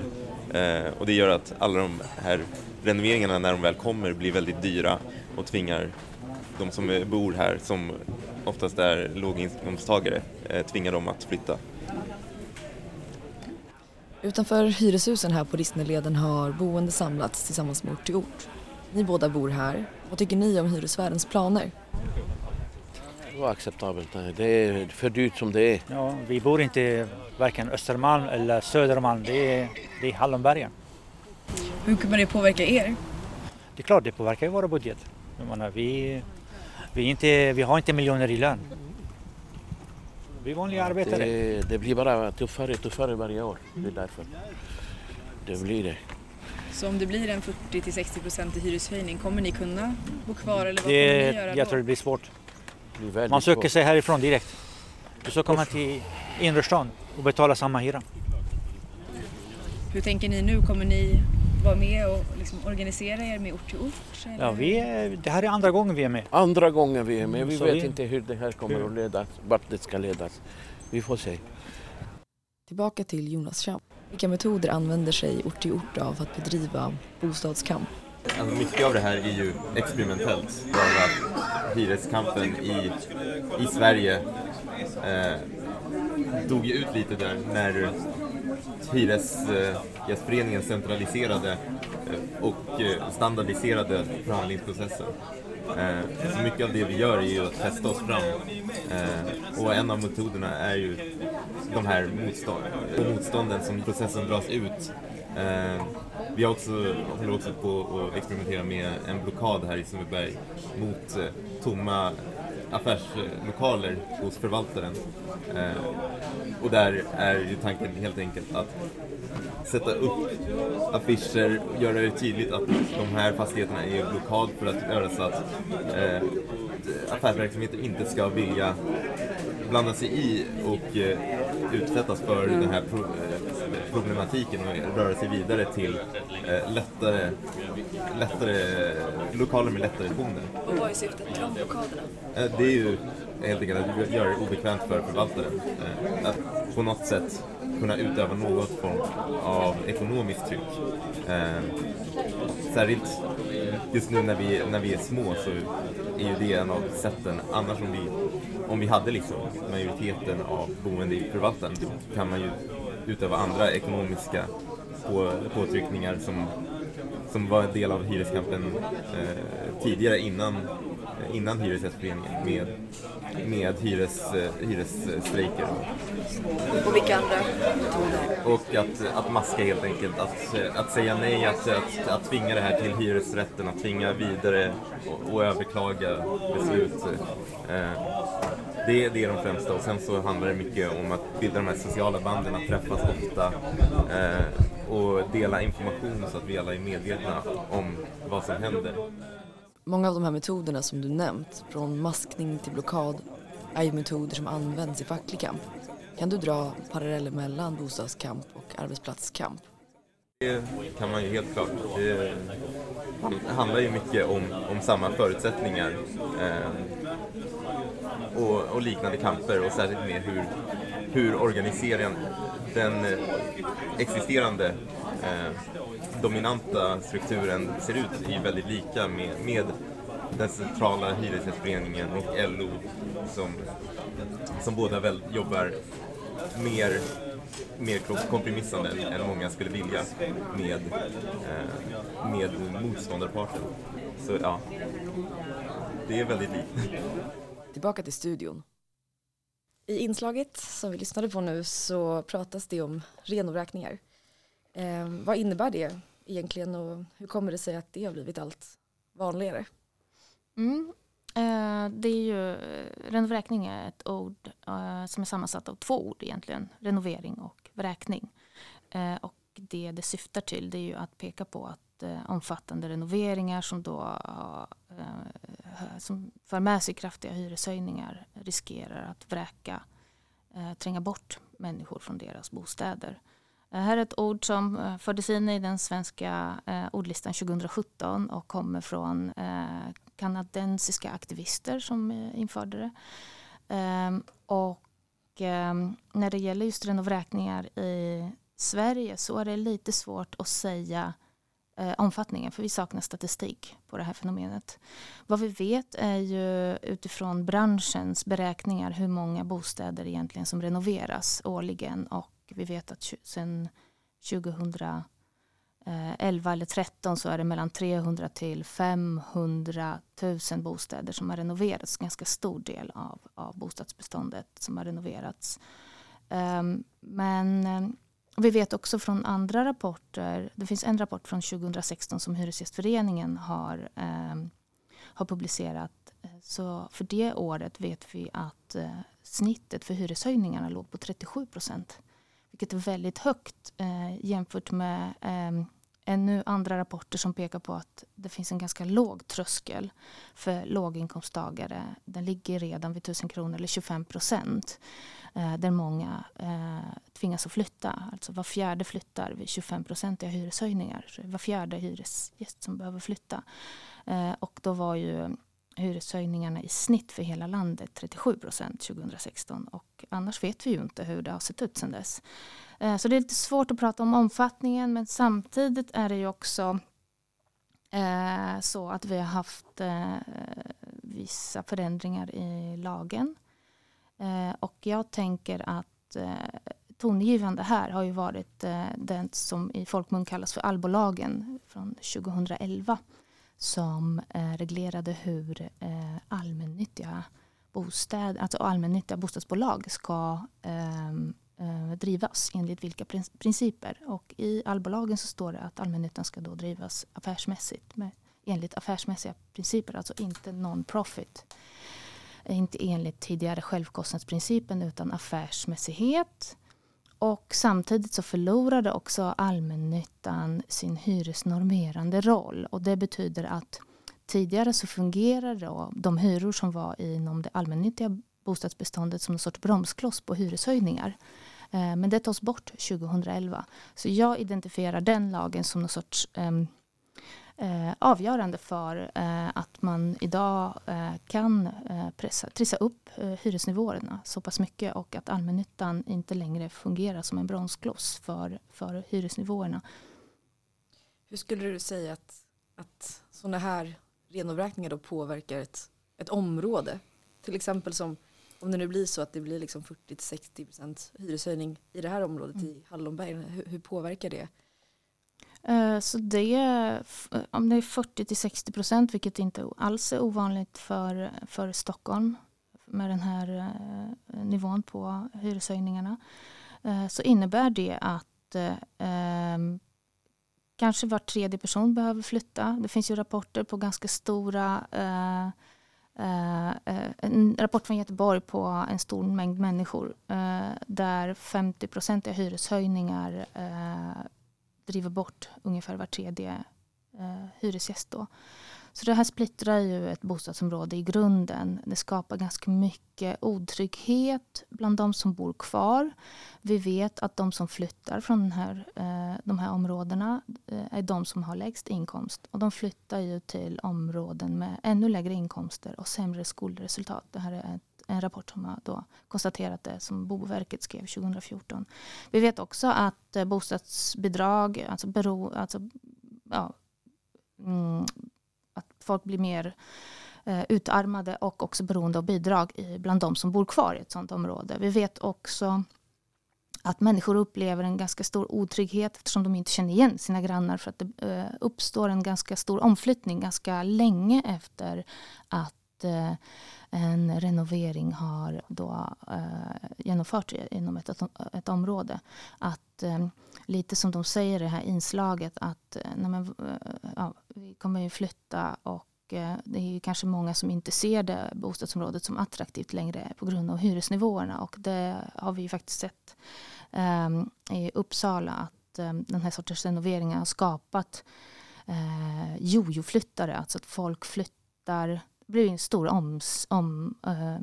Speaker 10: Eh, och det gör att alla de här renoveringarna när de väl kommer blir väldigt dyra och tvingar de som bor här, som oftast är låginkomsttagare, eh, tvingar dem att flytta.
Speaker 6: Utanför hyreshusen här på Rissneleden har boende samlats tillsammans med Ort till ort. Ni båda bor här. Vad tycker ni om hyresvärdens planer?
Speaker 11: Oacceptabelt. Det är för dyrt som det är.
Speaker 12: Ja, vi bor inte varken Östermalm eller Södermalm, det är, det är Hallonbergen.
Speaker 13: Hur kommer det påverka er?
Speaker 12: Det är klart, det påverkar vår budget. Menar, vi, vi, inte, vi har inte miljoner i lön. Vi är vanliga arbetare.
Speaker 11: Det, det blir bara tuffare och tuffare varje år. Det är därför. Det blir det.
Speaker 13: Så om det blir en 40-60 procent i hyreshöjning, kommer ni kunna bo kvar eller vad
Speaker 12: det,
Speaker 13: kommer ni göra då?
Speaker 12: Jag tror det blir svårt. Man söker sig härifrån direkt. Och så kommer man till innerstan och betalar samma hyra.
Speaker 13: Hur tänker ni nu? Kommer ni vara med och liksom organisera er med ort till ort?
Speaker 12: Eller? Ja, vi är, det här är andra gången vi är med.
Speaker 11: Andra gången vi är med. Vi
Speaker 12: så
Speaker 11: vet
Speaker 12: vi...
Speaker 11: inte hur det här kommer att ledas, vart det ska ledas. Vi får se.
Speaker 6: Tillbaka till Jonas Champ. Vilka metoder använder sig ort till ort av för att bedriva bostadskamp?
Speaker 10: Alltså mycket av det här är ju experimentellt. Att hyreskampen i, i Sverige eh, dog ju ut lite där när Hyresgästföreningen centraliserade eh, och eh, standardiserade förhandlingsprocessen. Eh, så mycket av det vi gör är ju att testa oss fram. Eh, och en av metoderna är ju de här motstånd, motstånden som processen dras ut Eh, vi har också, håller också på att experimentera med en blockad här i Sundbyberg mot eh, tomma affärslokaler hos förvaltaren. Eh, och där är ju tanken helt enkelt att sätta upp affischer och göra det tydligt att de här fastigheterna är i blockad för att göra så att eh, affärsverksamheter inte ska vilja blanda sig i och eh, utsättas för mm. den här pro eh, problematiken och röra sig vidare till eh, lättare, lättare lokaler med lättare toner.
Speaker 13: Och vad är syftet med de blockaderna?
Speaker 10: Eh, det är ju helt enkelt att göra det obekvämt för förvaltaren. Eh, att på något sätt kunna utöva något form av ekonomiskt tryck. Eh, särskilt just nu när vi, när vi är små så är ju det en av sätten. Annars om vi, om vi hade liksom majoriteten av boende i förvaltaren kan man ju utöva andra ekonomiska på, påtryckningar som, som var en del av hyreskampen eh, tidigare innan, innan Hyresgästföreningen med med hyres, eh, hyresstrejker.
Speaker 13: Och vilka andra metoder?
Speaker 10: Och att, att maska helt enkelt, att, att säga nej, att, att, att tvinga det här till hyresrätten, att tvinga vidare och, och överklaga beslut. Eh, det, det är de främsta och sen så handlar det mycket om att bilda de här sociala banden, att träffas ofta eh, och dela information så att vi alla är medvetna om vad som händer
Speaker 6: många av de här metoderna som du nämnt, från maskning till blockad, är ju metoder som används i facklig kamp. Kan du dra paralleller mellan bostadskamp och arbetsplatskamp?
Speaker 10: Det kan man ju helt klart. Det handlar ju mycket om, om samma förutsättningar eh, och, och, liknande kamper och särskilt med hur, hur organiseraren, den existerande eh, dominanta strukturen ser ut är väldigt lika med, med den centrala hyresgästföreningen och LO som, som båda väl jobbar mer, mer kompromissande än många skulle vilja med, eh, med motståndarparten. Så ja, det är väldigt likt.
Speaker 6: Tillbaka till studion. I inslaget som vi lyssnade på nu så pratas det om renovräkningar. Eh, vad innebär det egentligen och hur kommer det sig att det har blivit allt vanligare?
Speaker 7: Mm. Eh, det är ju, renovräkning är ett ord eh, som är sammansatt av två ord egentligen, renovering och vräkning. Eh, och det det syftar till det är ju att peka på att eh, omfattande renoveringar som då eh, som för med sig kraftiga hyreshöjningar riskerar att vräka, eh, tränga bort människor från deras bostäder. Det här är ett ord som eh, fördes in i den svenska eh, ordlistan 2017 och kommer från eh, kanadensiska aktivister som eh, införde det. Ehm, och ehm, när det gäller just renovräkningar i Sverige så är det lite svårt att säga omfattningen för vi saknar statistik på det här fenomenet. Vad vi vet är ju utifrån branschens beräkningar hur många bostäder egentligen som renoveras årligen och vi vet att sen 2011 eh, eller 2013 så är det mellan 300 till 500 000 bostäder som har renoverats. Ganska stor del av, av bostadsbeståndet som har renoverats. Ehm, men eh, vi vet också från andra rapporter, det finns en rapport från 2016 som Hyresgästföreningen har, ehm, har publicerat. Så för det året vet vi att eh, snittet för hyreshöjningarna låg på 37 procent vilket är väldigt högt eh, jämfört med eh, ännu andra rapporter som pekar på att det finns en ganska låg tröskel för låginkomsttagare. Den ligger redan vid 1000 kronor eller 25 procent eh, där många eh, tvingas att flytta. Alltså var fjärde flyttar vid 25 procentiga hyreshöjningar. Så var fjärde hyresgäst som behöver flytta. Eh, och då var ju hyreshöjningarna i snitt för hela landet 37 procent 2016 och annars vet vi ju inte hur det har sett ut sedan dess. Eh, så det är lite svårt att prata om omfattningen men samtidigt är det ju också eh, så att vi har haft eh, vissa förändringar i lagen. Och jag tänker att tongivande här har ju varit den som i folkmun kallas för allbolagen från 2011 som eh, reglerade hur eh, allmännyttiga, bostäd, alltså allmännyttiga bostadsbolag ska ehm, eh, drivas enligt vilka principer. Och I allbolagen så står det att allmännyttan ska då drivas affärsmässigt med, enligt affärsmässiga principer, alltså inte non-profit. Inte enligt tidigare självkostnadsprincipen utan affärsmässighet. Och samtidigt så förlorade också allmännyttan sin hyresnormerande roll. Och det betyder att tidigare så fungerade då de hyror som var inom det allmännyttiga bostadsbeståndet som en sorts bromskloss på hyreshöjningar. Eh, men det tas bort 2011. Så jag identifierar den lagen som någon sorts um, eh, avgörande för eh, att man idag eh, kan eh, pressa, trissa upp eh, hyresnivåerna så pass mycket och att allmännyttan inte längre fungerar som en bromskloss för, för hyresnivåerna.
Speaker 6: Hur skulle du säga att, att sådana här renovräkningar då påverkar ett, ett område? Till exempel som om det nu blir så att det blir liksom 40-60% hyreshöjning i det här området mm. i Hallonberg, hur, hur påverkar det
Speaker 7: Eh, så det, eh, om det är 40 till 60 procent, vilket inte alls är ovanligt för, för Stockholm med den här eh, nivån på hyreshöjningarna, så innebär det att ehm, kanske var tredje person behöver flytta. Det finns ju rapporter på ganska stora en rapport från Göteborg på en stor mängd människor där 50 procent är hyreshöjningar driver bort ungefär var tredje eh, hyresgäst. Då. Så det här splittrar ju ett bostadsområde i grunden. Det skapar ganska mycket otrygghet bland de som bor kvar. Vi vet att de som flyttar från den här, eh, de här områdena eh, är de som har lägst inkomst. Och de flyttar ju till områden med ännu lägre inkomster och sämre skolresultat. Det här är ett, en rapport som har då konstaterat det som Boverket skrev 2014. Vi vet också att eh, bostadsbidrag, alltså, bero, alltså ja, mm, att folk blir mer eh, utarmade och också beroende av bidrag i, bland de som bor kvar i ett sådant område. Vi vet också att människor upplever en ganska stor otrygghet eftersom de inte känner igen sina grannar för att det eh, uppstår en ganska stor omflyttning ganska länge efter att att eh, en renovering har då, eh, genomförts inom ett, ett område. Att eh, lite som de säger i det här inslaget att nej men, ja, vi kommer ju flytta och det är ju kanske många som inte ser det bostadsområdet som attraktivt längre på grund av hyresnivåerna och det har vi ju faktiskt sett um, i Uppsala att um, den här sortens renoveringar har skapat uh, jojo-flyttare, alltså att folk flyttar, blir en stor oms, om, uh,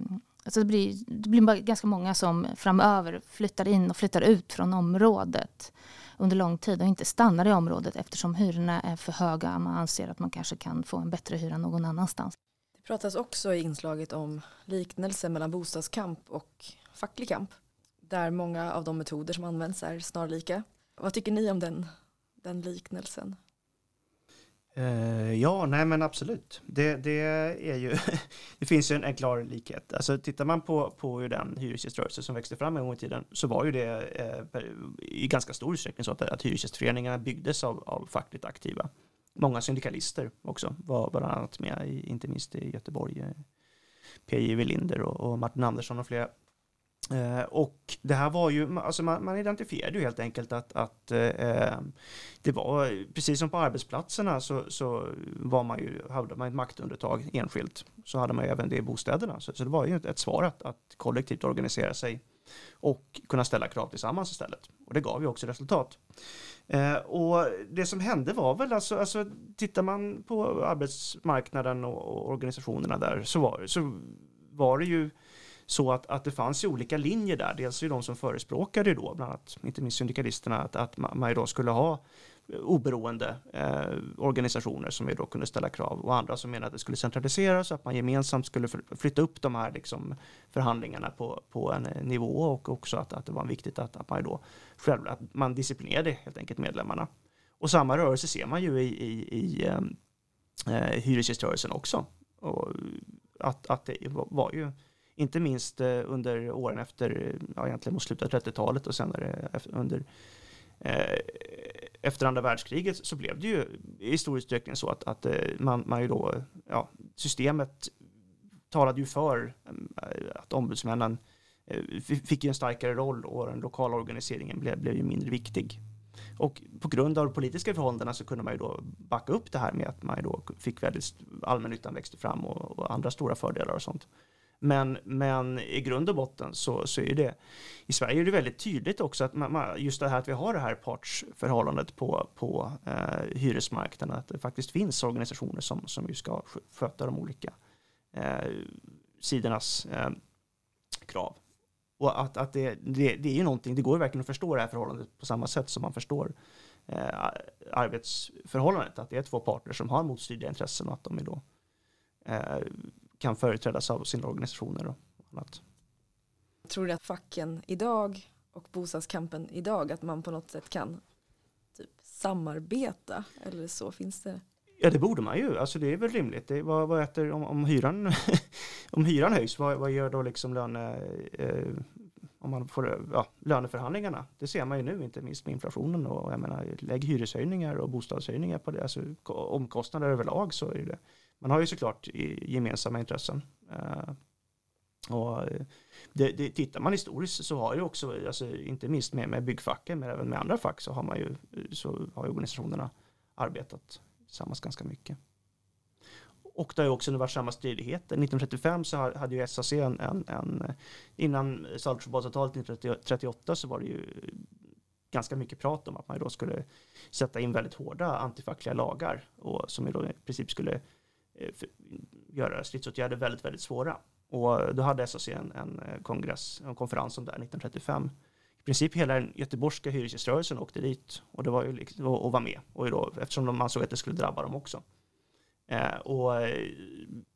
Speaker 7: alltså det blir, det blir ganska många som framöver flyttar in och flyttar ut från området under lång tid och inte stannar i området eftersom hyrorna är för höga. Man anser att man kanske kan få en bättre hyra någon annanstans.
Speaker 6: Det pratas också i inslaget om liknelsen mellan bostadskamp och facklig kamp där många av de metoder som används är snarlika. Vad tycker ni om den, den liknelsen?
Speaker 8: Uh, ja, nej men absolut. Det, det, är ju, det finns ju en, en, klar likhet. Alltså tittar man på, på den hyresgäströrelse som växte fram en gång i tiden så var ju det eh, i ganska stor utsträckning så att, att hyresgästföreningarna byggdes av, av fackligt aktiva. Många syndikalister också var bland annat med, i, inte minst i Göteborg. Eh, P.J. Welinder och, och Martin Andersson och flera Eh, och det här var ju, alltså man, man identifierade ju helt enkelt att, att eh, det var, precis som på arbetsplatserna så, så var man ju, hade man ett maktundertag enskilt, så hade man ju även det i bostäderna. Så, så det var ju ett svar att, att kollektivt organisera sig och kunna ställa krav tillsammans istället. Och det gav ju också resultat. Eh, och det som hände var väl alltså, alltså tittar man på arbetsmarknaden och, och organisationerna där så var, så var det ju så att, att det fanns ju olika linjer där. Dels är det de som förespråkade då, bland annat inte minst syndikalisterna, att, att man då skulle ha eh, oberoende eh, organisationer som ju då kunde ställa krav och andra som menade att det skulle centraliseras, att man gemensamt skulle flytta upp de här liksom, förhandlingarna på, på en eh, nivå och också att, att det var viktigt att, att man då själv, att man disciplinerade helt enkelt medlemmarna. Och samma rörelse ser man ju i, i, i eh, eh hyresgäströrelsen också. Och att, att det var ju inte minst eh, under åren efter, eh, ja, egentligen mot slutet av 30-talet och senare under eh, efter andra världskriget så blev det ju i stor utsträckning så att, att man, man ju då, ja, systemet talade ju för att ombudsmännen fick en starkare roll och den lokala organiseringen blev, blev ju mindre viktig. Och på grund av de politiska förhållandena så kunde man ju då backa upp det här med att man ju då fick väldigt allmännyttan växte fram och, och andra stora fördelar och sånt. Men, men i grund och botten så, så är det, i Sverige är det väldigt tydligt också att man, just det här att vi har det här partsförhållandet på, på eh, hyresmarknaden, att det faktiskt finns organisationer som, som ju ska sköta de olika eh, sidornas eh, krav. Och att, att det, det, det är ju någonting, det går ju verkligen att förstå det här förhållandet på samma sätt som man förstår eh, arbetsförhållandet, att det är två parter som har motstridiga intressen och att de är då eh, kan företrädas av sina organisationer och annat.
Speaker 6: Tror du att facken idag och bostadskampen idag, att man på något sätt kan typ samarbeta eller så? Finns det?
Speaker 8: Ja, det borde man ju. Alltså det är väl rimligt. Det, vad, vad äter, om, om, hyran, om hyran höjs, vad, vad gör då liksom löne, eh, om man får, ja, löneförhandlingarna? Det ser man ju nu, inte minst med inflationen och jag menar, lägg hyreshöjningar och bostadshöjningar på det, alltså omkostnader överlag så är det man har ju såklart gemensamma intressen. Eh, och eh, det, det, tittar man historiskt så har ju också, alltså, inte minst med, med byggfacken men även med andra fack så har man ju, så har ju organisationerna arbetat tillsammans ganska mycket. Och det har ju också varit samma stridigheter. 1935 så hade ju SAC en, en, en innan Saltsjöbadsavtalet 1938 så var det ju ganska mycket prat om att man då skulle sätta in väldigt hårda antifackliga lagar och som ju då i princip skulle Eh, göra stridsåtgärder väldigt, väldigt svåra. Och eh, då hade SAC en, en eh, kongress, en konferens om det här 1935 i princip hela den göteborgska hyresgäströrelsen åkte dit och, det var ju, liksom, och, och var med. Och då, eftersom de ansåg att det skulle drabba dem också. Eh, och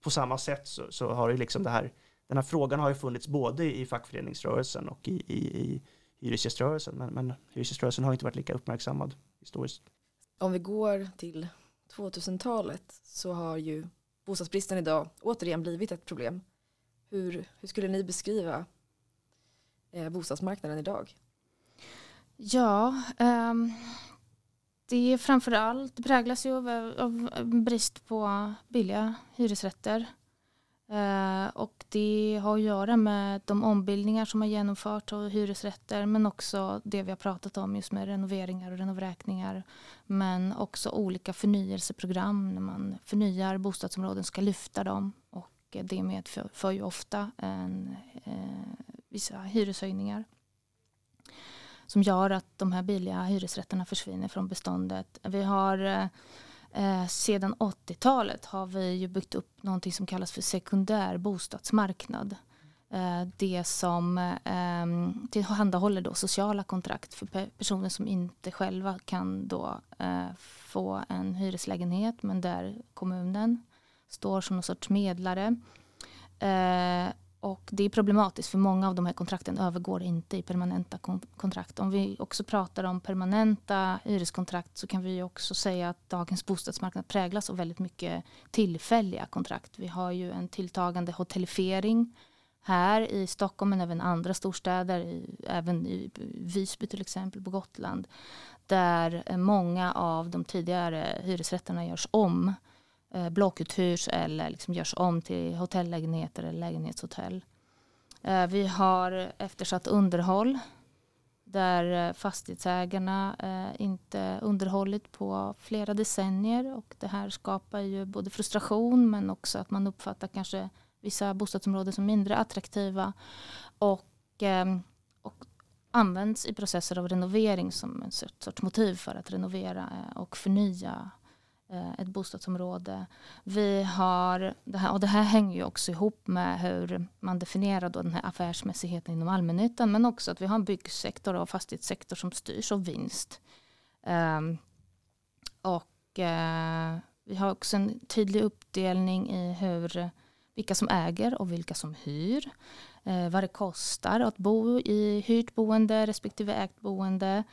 Speaker 8: på samma sätt så, så, har det liksom det här, den här frågan har ju funnits både i fackföreningsrörelsen och i, i, i hyresgäströrelsen. Men, men hyresgäströrelsen har inte varit lika uppmärksammad historiskt.
Speaker 6: Om vi går till 2000-talet så har ju bostadsbristen idag återigen blivit ett problem. Hur, hur skulle ni beskriva eh, bostadsmarknaden idag?
Speaker 7: Ja, um, det är framförallt, det präglas ju av, av brist på billiga hyresrätter. Eh, och det har att göra med de ombildningar som har genomförts av hyresrätter men också det vi har pratat om just med renoveringar och renovräkningar. Men också olika förnyelseprogram när man förnyar bostadsområden ska lyfta dem och det medför ju ofta en, eh, vissa hyreshöjningar som gör att de här billiga hyresrätterna försvinner från beståndet. Vi har eh, eh, sedan 80-talet har vi ju byggt upp någonting som kallas för sekundär bostadsmarknad. Eh, det som eh, tillhandahåller då sociala kontrakt för pe personer som inte själva kan då eh, få en hyreslägenhet men där kommunen står som någon sorts medlare. Eh, och det är problematiskt för många av de här kontrakten övergår inte i permanenta kontrakt. Om vi också pratar om permanenta hyreskontrakt så kan vi också säga att dagens bostadsmarknad präglas av väldigt mycket tillfälliga kontrakt. Vi har ju en tilltagande hotellifiering här i Stockholm men även andra storstäder, även i Visby till exempel på Gotland. Där många av de tidigare hyresrätterna görs om eh, blockuthyrs eller liksom görs om till hotellägenheter eller lägenhetshotell. Eh, vi har eftersatt underhåll där eh, fastighetsägarna eh, inte underhållit på flera decennier och det här skapar ju både frustration men också att man uppfattar kanske vissa bostadsområden som mindre attraktiva och, eh, och används i processer av renovering som en sorts motiv för att renovera eh, och förnya Eh, ett bostadsområde. Vi har, det här, och det här hänger ju också ihop med hur man definierar då den här affärsmässigheten inom allmännyttan men också att vi har en byggsektor och fastighetssektor som styrs av vinst. Um, och uh, vi har också en tydlig uppdelning i hur, vilka som äger och vilka som hyr. Uh, vad det kostar att bo i hyrt boende respektive ägt boende.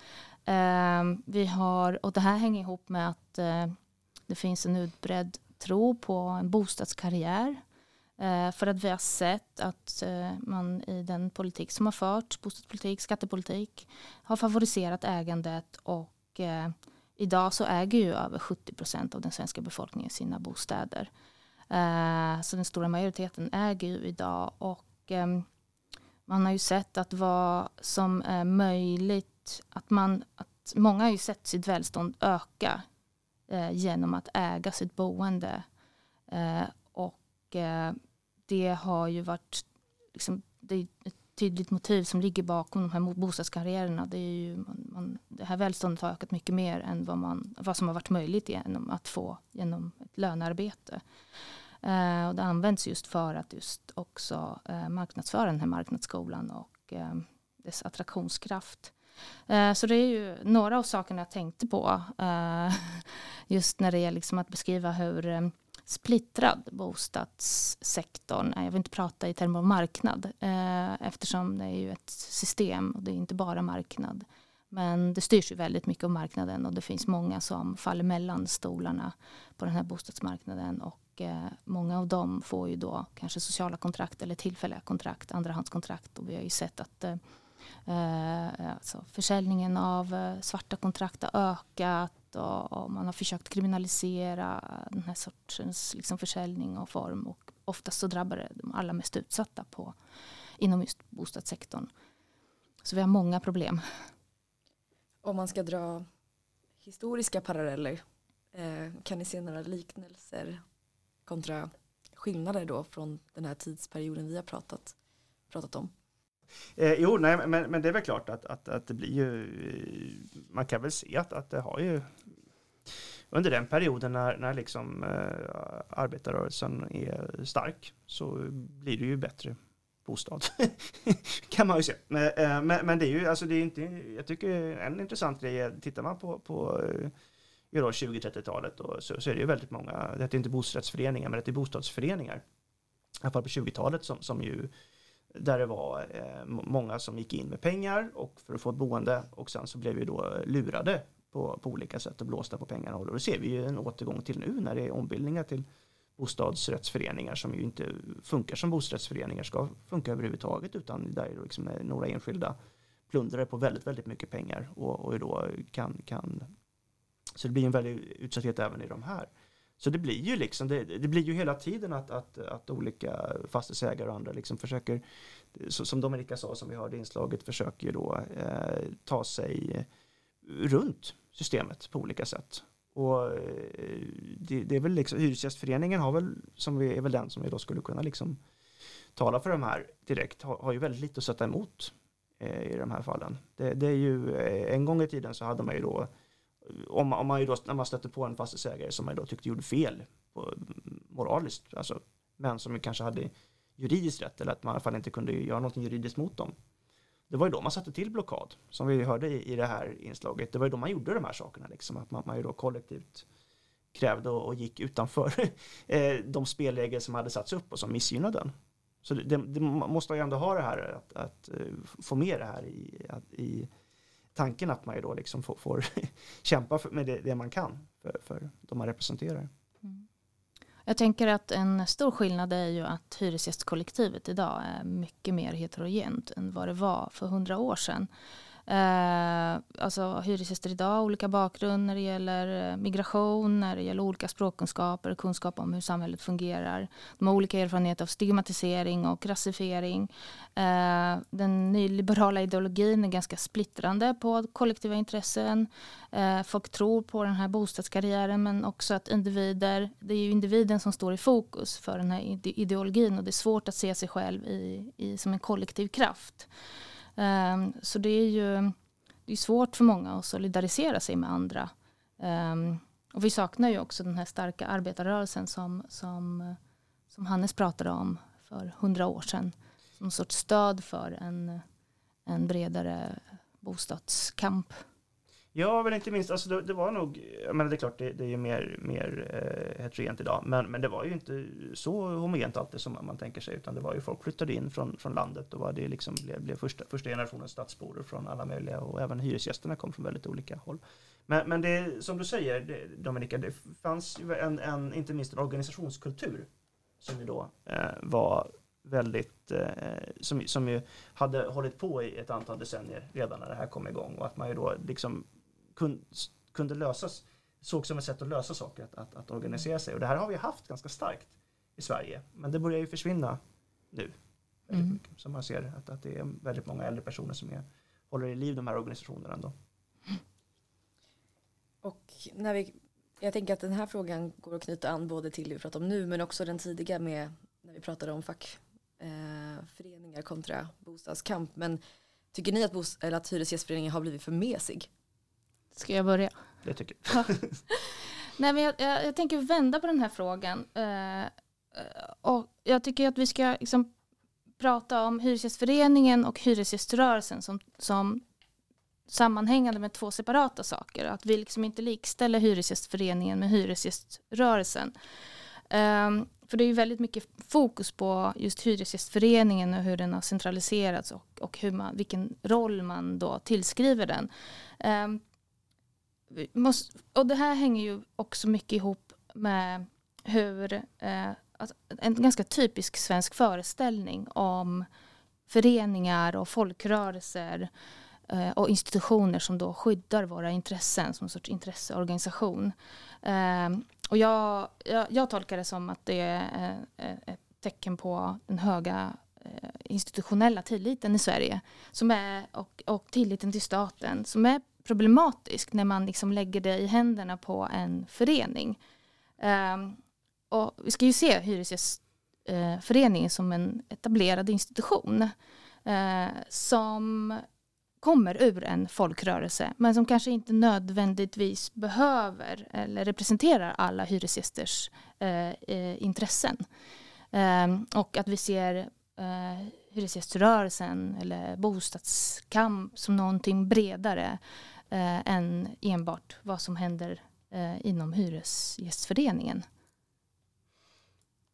Speaker 7: Uh, vi har, och det här hänger ihop med att uh, det finns en utbredd tro på en bostadskarriär. Eh, för att vi har sett att eh, man i den politik som har förts, bostadspolitik, skattepolitik, har favoriserat ägandet och eh, idag så äger ju över 70 procent av den svenska befolkningen sina bostäder. Så den stora majoriteten äger ju idag och ehm, man har ju sett att vad som är möjligt, att man, att många har ju sett sitt välstånd öka eh, genom att äga sitt boende. Eh, och eh, det har ju varit liksom, det är ett tydligt motiv som ligger bakom de här bostadskarriärerna. Det, är ju, man, man, det här välståndet har ökat mycket mer än vad, man, vad som har varit möjligt genom att få genom ett lönearbete. Eh, och det används just för att just också eh, marknadsföra den här marknadsskolan och eh, dess attraktionskraft. Eh, så det är ju några av sakerna jag tänkte på. Eh, just när det gäller liksom att beskriva hur eh, splittrad bostadssektorn är. Jag vill inte prata i termer av marknad eftersom det är ju ett system och det är inte bara marknad. Men det styrs ju väldigt mycket av marknaden och det finns många som faller mellan stolarna på den här bostadsmarknaden och många av dem får ju då kanske sociala kontrakt eller tillfälliga kontrakt, andrahandskontrakt och vi har ju sett att Eh, alltså försäljningen av eh, svarta kontrakt har ökat och, och, man har försökt kriminalisera den här sortens liksom försäljning och form och oftast så drabbar det de allra mest utsatta på, inom just bostadssektorn. Så vi har många problem.
Speaker 6: Om man ska dra historiska paralleller eh, kan ni se några liknelser kontra skillnader då från den här tidsperioden vi har pratat, pratat om?
Speaker 8: Eh, jo, nej, men, men det är väl klart att, att, att det blir ju, eh, man kan väl se att, att det har ju under den perioden när, när liksom, eh, arbetarrörelsen är stark så blir det ju bättre bostad. kan man ju se. Men, eh, men, men, det är ju, alltså det är inte, jag tycker en intressant grej är, tittar man på, på eh, 20-30-talet så, så är det ju väldigt många, det heter inte bostadsrättsföreningar men det är bostadsföreningar. I alla fall på 20-talet som, som ju där det var eh, många som gick in med pengar och för att få ett boende och sen så blev vi då lurade på, på olika sätt och blåsta på pengarna. Och då ser vi ju en återgång till nu när det är ombildningar till bostadsrättsföreningar som ju inte funkar som bostadsrättsföreningar ska funka överhuvudtaget utan där är liksom eh, några enskilda plundrare på väldigt, väldigt mycket pengar och, och då kan, kan så det blir en väldig utsatthet även i de här. Så det blir ju liksom, det, det, blir ju hela tiden att, att, att olika fastighetsägare och andra liksom försöker, så, som Dominika sa som vi hörde i inslaget, försöker då eh, ta sig runt systemet på olika sätt. Och eh, det, det, är väl liksom, Hyresgästföreningen har väl, som vi, är väl den som vi då skulle kunna liksom tala för de här direkt, har, har ju väldigt lite att sätta emot eh, i de här fallen. Det, det, är ju, eh, en gång i tiden så hade man ju då om, om man ju då, när man stötte på en fastighetsägare som man då tyckte gjorde fel på, moraliskt, alltså, men som kanske hade juridiskt rätt eller att man i alla fall inte kunde göra något juridiskt mot dem. Det var ju då man satte till blockad, som vi hörde i, i det här inslaget. Det var ju då man gjorde de här sakerna, liksom, att man, man ju då kollektivt krävde och, och gick utanför eh, de spelregler som hade satts upp och som missgynnade den. Så det, det, man måste ju ändå ha det här att, att eh, få med det här i, i tanken att man ju då liksom får, får kämpa med det, det, man kan för, för de man representerar. Mm.
Speaker 7: Jag tänker att en stor skillnad är ju att hyresgästkollektivet idag är mycket mer heterogent än vad det var för hundra år sedan. Eh, alltså hyresgäster idag, olika bakgrund när det gäller eh, migration, när det gäller olika språkkunskaper, kunskap om hur samhället fungerar. De har olika erfarenheter av stigmatisering och rasifiering. Eh, den nyliberala ideologin är ganska splittrande på kollektiva intressen. Eh, folk tror på den här bostadskarriären men också att individer, det är ju individen som står i fokus för den här ideologin och det är svårt att se sig själv i, i som en kollektiv kraft. Ehm, så det är ju det är svårt för många att solidarisera sig med andra. Ehm, och vi saknar ju också den här starka arbetarrörelsen som, som, som Hannes pratade om för hundra år sedan. Som sorts stöd för en, en bredare bostadskamp.
Speaker 8: Ja, men inte minst, alltså det, det var nog, men det är klart det, det är ju mer, mer eh, heterogent idag, men, men det var ju inte så homogent alltid som man tänker sig, utan det var ju folk flyttade in från, från landet och var det liksom blev, blev första, första generationens stadsbor från alla möjliga och även hyresgästerna kom från väldigt olika håll. Men, men det som du säger det, Dominika, det fanns ju en, en, inte minst en organisationskultur som ju då eh, var väldigt, eh, som, som ju hade hållit på i ett antal decennier redan när det här kom igång och att man ju då liksom kunde lösas, såg som ett sätt att lösa saker, att, att, att, organisera sig. Och det här har vi haft ganska starkt i Sverige, men det börjar ju försvinna nu. Mm. Så man ser att, att det är väldigt många äldre personer som är, håller i liv de här organisationerna ändå.
Speaker 6: Och när vi, jag tänker att den här frågan går att knyta an både till det vi pratar om nu men också den tidiga med när vi pratade om fackföreningar eh, kontra bostadskamp. Men tycker ni att, bos, eller att Hyresgästföreningen har blivit för mesig?
Speaker 7: Ska jag börja?
Speaker 8: Det tycker jag.
Speaker 7: Nej, men jag, jag, jag, tänker vända på den här frågan. Uh, och jag tycker att vi ska liksom prata om Hyresgästföreningen och Hyresgäströrelsen som, som sammanhängande med två separata saker. Att vi liksom inte likställer Hyresgästföreningen med Hyresgäströrelsen. Um, för det är ju väldigt mycket fokus på just Hyresgästföreningen och hur den har centraliserats och, och hur man, vilken roll man då tillskriver den. Um, måste, och det här hänger ju också mycket ihop med hur eh, alltså en ganska typisk svensk föreställning om föreningar och folkrörelser eh, och institutioner som då skyddar våra intressen som en sorts intresseorganisation. Eh, och jag, jag, jag, tolkar det som att det är eh, ett tecken på den höga eh, institutionella tilliten i Sverige som är, och, och tilliten till staten som är problematisk när man liksom lägger det i händerna på en förening. Um, och vi ska ju se Hyresgästföreningen eh, som en etablerad institution uh, som kommer ur en folkrörelse men som kanske inte nödvändigtvis behöver eller representerar alla hyresgästers eh, eh intressen. Eh, och att vi ser eh, hyresgäströrelsen eller bostadskamp som någonting bredare eh, än enbart vad som händer eh, inom Hyresgästföreningen.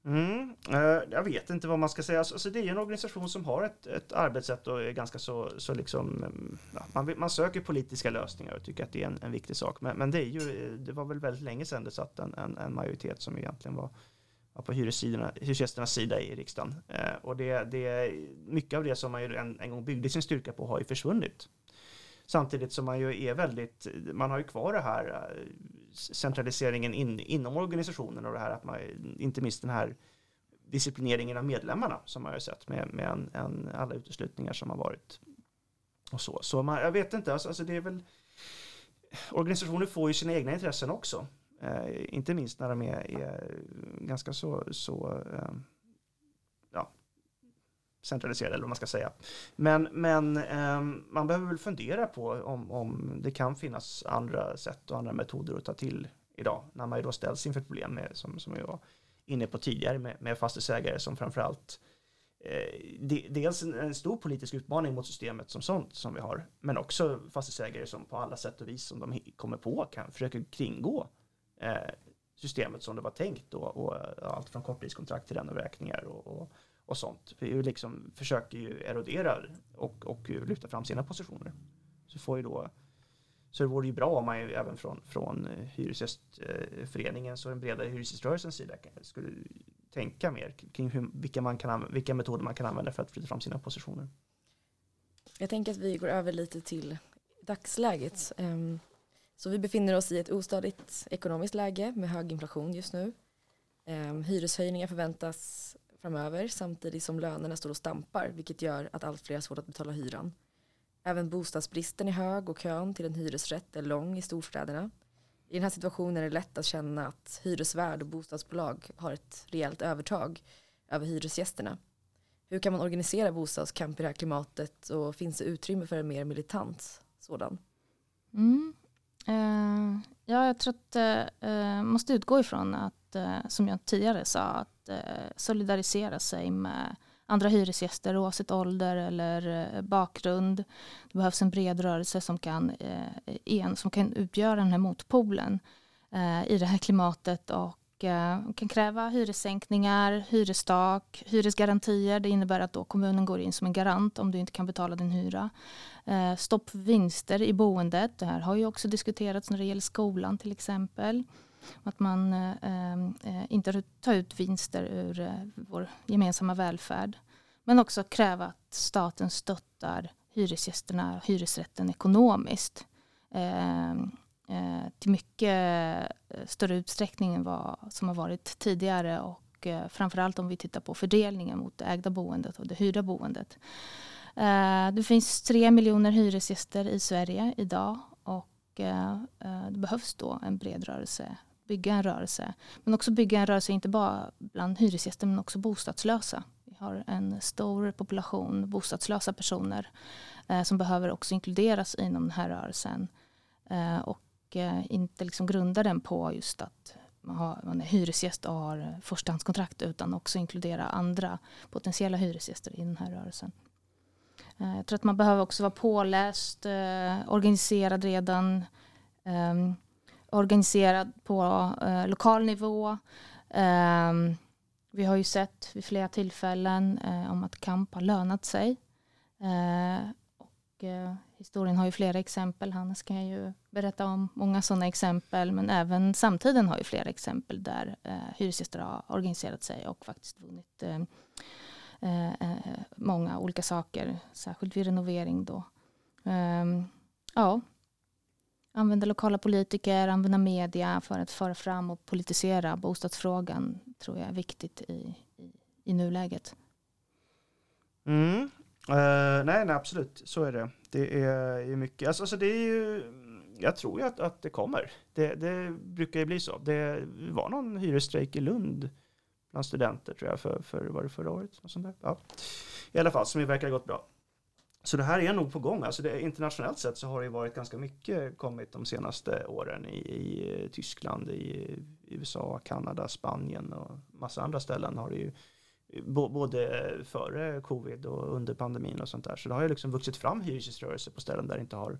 Speaker 8: Mm, eh, jag vet inte vad man ska säga. Alltså, alltså det är en organisation som har ett, ett arbetssätt och är ganska så, så liksom, mm, ja, man, man söker politiska lösningar och tycker att det är en, en viktig sak. Men, men, det, är ju, eh, det var väl väldigt länge sedan det satt en, en, en majoritet som egentligen var på hyresgästernas sida i riksdagen. Eh, och det, det, mycket av det som man ju en, en gång byggde sin styrka på har ju försvunnit. Samtidigt som man ju är väldigt, man har ju kvar det här eh, centraliseringen in, inom organisationen och det här att man, inte minst den här disciplineringen av medlemmarna som man har sett med, med en, en, alla uteslutningar som har varit. Och så, så man, jag vet inte, alltså, alltså det är väl organisationer får ju sina egna intressen också. Eh, inte minst när de är, är ganska så, så eh, centraliserade eller vad man ska säga. Men, men eh, man behöver väl fundera på om, om det kan finnas andra sätt och andra metoder att ta till idag när man ju då ställs inför problem med, som, som jag var inne på tidigare med, med fastighetsägare som framförallt eh, dels en, en, stor politisk utmaning mot systemet som sånt som vi har men också fastighetsägare som på alla sätt och vis som de kommer på kan försöka kringgå eh, Eh, systemet som det var tänkt och, och allt från kortpriskontrakt till renovräkningar och, och och sånt. Vi liksom försöker ju erodera och, och lyfta fram sina positioner. Så får ju då så det vore ju bra om man ju även från, från eh, Hyresgästföreningens och den bredare hyresgäströrelsens sida skulle tänka mer kring hur, vilka, man kan, vilka metoder man kan använda för att flytta fram sina positioner.
Speaker 6: Jag tänker att vi går över lite till dagsläget. Ehm, så vi befinner oss i ett ostadigt ekonomiskt läge med hög inflation just nu. Ehm, hyreshöjningar förväntas framöver samtidigt som lönerna står och stampar vilket gör att allt fler har svårt att betala hyran. Även bostadsbristen är hög och kön till en hyresrätt är lång i storstäderna. I den här situationen är det lätt att känna att hyresvärd och bostadsbolag har ett rejält övertag över hyresgästerna. Hur kan man organisera bostadskamp i det här klimatet och finns det utrymme för en mer militant sådan?
Speaker 7: Mm. Uh, ja, jag tror att uh, måste utgå ifrån att, uh, som jag tidigare sa, att uh, solidarisera sig med andra hyresgäster oavsett ålder eller bakgrund. Det behövs en bred rörelse som kan, en, som kan utgöra den här motpolen i det här klimatet och och eh, kan kräva hyressänkningar, hyrestak, hyresgarantier. Det innebär att då kommunen går in som en garant om du inte kan betala din hyra. Eh, Stopp för vinster i boendet. Det här har ju också diskuterats när det gäller skolan till exempel. Att man eh, inte tar ut vinster ur vår gemensamma välfärd. Men också kräva att staten stöttar hyresgästerna och hyresrätten ekonomiskt. Eh, till mycket eh, större utsträckning än vad som har varit tidigare och eh, framförallt om vi tittar på fördelningen mot det ägda boendet och det hyrda boendet. Det finns tre miljoner hyresgäster i Sverige idag och det behövs då en bred rörelse bygga en rörelse. Men också bygga en rörelse inte bara bland hyresgäster men också bostadslösa. Vi har en stor population bostadslösa personer eh, som behöver också inkluderas inom den här rörelsen. Eh, och Eh, inte liksom grunda den på just att man, har, man är hyresgäst och har förstahandskontrakt utan också inkludera andra potentiella hyresgäster i den här rörelsen. Eh, jag tror att man behöver också vara påläst, eh, organiserad redan. Ehm, organiserad på eh, lokal nivå. Eh, vi har ju sett vid flera tillfällen eh, om att kamp har lönat sig. Eh, och, eh, historien har ju flera exempel. Hannes kan ju berätta om många sådana exempel. Men även samtiden har ju flera exempel där eh, hyresgäster har organiserat sig och faktiskt vunnit eh, eh, eh, många olika saker. Särskilt vid renovering då. Ehm, ja, använda lokala politiker, använda media för att föra fram och politisera bostadsfrågan tror jag är viktigt i, i, i nuläget.
Speaker 8: Mm. Uh, nej, nej, absolut, så är det. Det är ju mycket, alltså, alltså det är ju, jag tror ju att, att det kommer. Det, det brukar ju bli så. Det var någon hyresstrejk i Lund bland studenter tror jag, för, för var det förra året? Och sånt där. Ja. I alla fall, som ju verkar ha gått bra. så det här är nog på gång. Alltså det, internationellt sett så har det varit ganska mycket kommit de senaste åren i, i eh, Tyskland, i USA, Kanada, Spanien och massa andra ställen har det ju både före covid och under pandemin och sånt där. Så det har ju liksom vuxit fram hyresgäströrelser på ställen där det inte har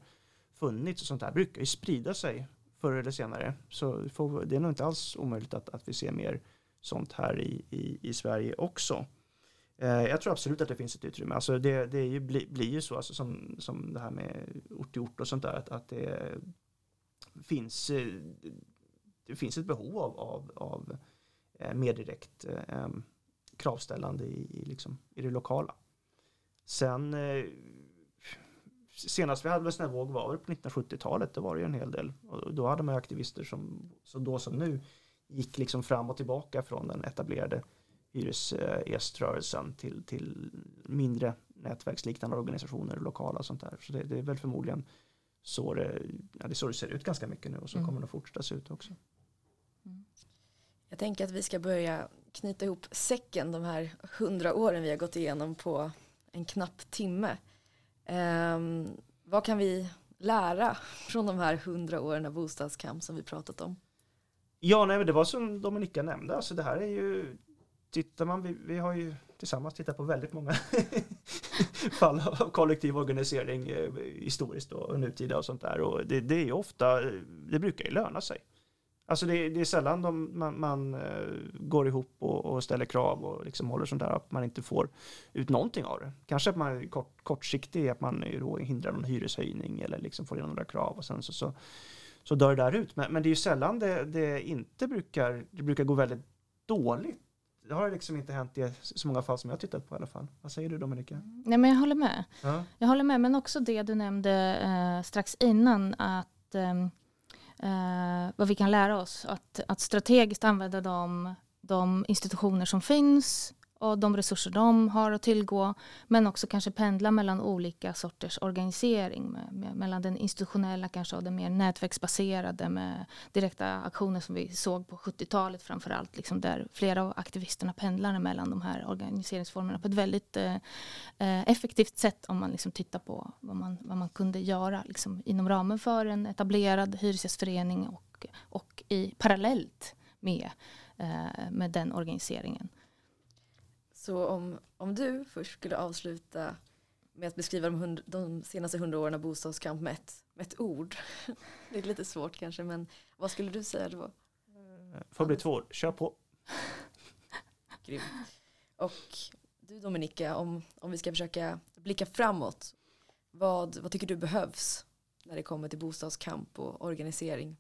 Speaker 8: funnits och sånt där brukar ju sprida sig förr eller senare. Så det är nog inte alls omöjligt att, att vi ser mer sånt här i, i, i Sverige också. Eh, jag tror absolut att det finns ett utrymme. Alltså det, det ju, bli, blir ju så alltså som, som det här med ort till ort och sånt där att, att det finns eh, det finns ett behov av, av, av eh, mer direkt eh, kravställande i, i, liksom, i det lokala. Sen eh, senast vi hade en sån här våg var på 1970-talet. Det var det ju en hel del. Och då hade man aktivister som så då som nu gick liksom fram och tillbaka från den etablerade hyresgäströrelsen till, till mindre nätverksliknande organisationer, lokala och sånt där. Så det, det är väl förmodligen så det, ja, det, så det ser ut ganska mycket nu och så mm. kommer det att fortsätta se ut också.
Speaker 6: Mm. Jag tänker att vi ska börja knyta ihop säcken de här hundra åren vi har gått igenom på en knapp timme. Um, vad kan vi lära från de här hundra åren av bostadskamp som vi pratat om?
Speaker 8: Ja, nej, det var som Dominika nämnde, alltså det här är ju tittar man, vi, vi har ju tillsammans tittat på väldigt många fall av kollektiv organisering eh, historiskt och nutida och sånt där och det, det är ju ofta, eh, det brukar ju löna sig. Alltså det, det är sällan de, man, man uh, går ihop och, och, ställer krav och liksom håller sånt där att man inte får ut någonting av det. Kanske att man är kort, kortsiktig, att man då hindrar någon hyreshöjning eller liksom får in några krav och sen så, så, så dör det där ut. Men, men det är ju sällan det, det inte brukar, det brukar gå väldigt dåligt det har liksom inte hänt i så många fall som jag tittat på i alla fall. Vad säger du Dominika?
Speaker 7: Nej men jag håller med. Ja. Jag håller med, men också det du nämnde eh, strax innan att eh, eh, vad vi kan lära oss. Att, att strategiskt använda de, de institutioner som finns och de resurser de har att tillgå. Men också kanske pendla mellan olika sorters organisering. Med, med, mellan den institutionella kanske och den mer nätverksbaserade med direkta aktioner som vi såg på 70-talet framförallt. Liksom där flera av aktivisterna pendlar mellan de här organiseringsformerna på ett väldigt eh, eh, effektivt sätt om man liksom tittar på vad man, vad man kunde göra liksom inom ramen för en etablerad hyresgästförening och, och i parallellt med, eh, med den organiseringen.
Speaker 6: Så om, om du först skulle avsluta med att beskriva de, hund, de senaste hundra åren av bostadskamp med ett, med ett ord. Det är lite svårt kanske, men vad skulle du säga då?
Speaker 8: Får bli två ord, kör på.
Speaker 6: Grym. Och du Dominika, om, om vi ska försöka blicka framåt, vad, vad tycker du behövs när det kommer till bostadskamp och organisering?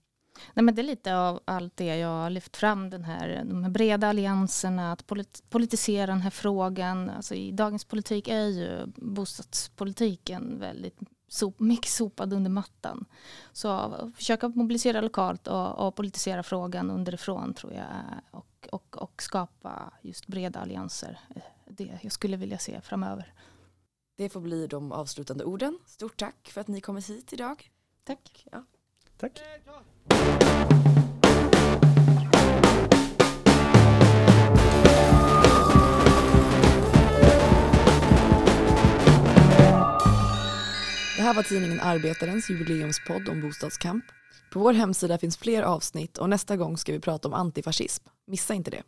Speaker 7: Nej, men det är lite av allt det jag har lyft fram, den här, de här breda allianserna, att polit politisera den här frågan. Alltså I dagens politik är ju bostadspolitiken väldigt sop, mycket sopad under mattan. Så försöka mobilisera lokalt och, och politisera frågan underifrån tror jag och, och, och skapa just breda allianser. Det jag skulle vilja se framöver.
Speaker 6: Det får bli de avslutande orden. Stort tack för att ni kommit hit idag.
Speaker 7: Tack.
Speaker 6: Ja.
Speaker 8: Tack.
Speaker 6: Det här var tidningen Arbetarens jubileumspodd om bostadskamp. På vår hemsida finns fler avsnitt och nästa gång ska vi prata om antifascism. Missa inte det.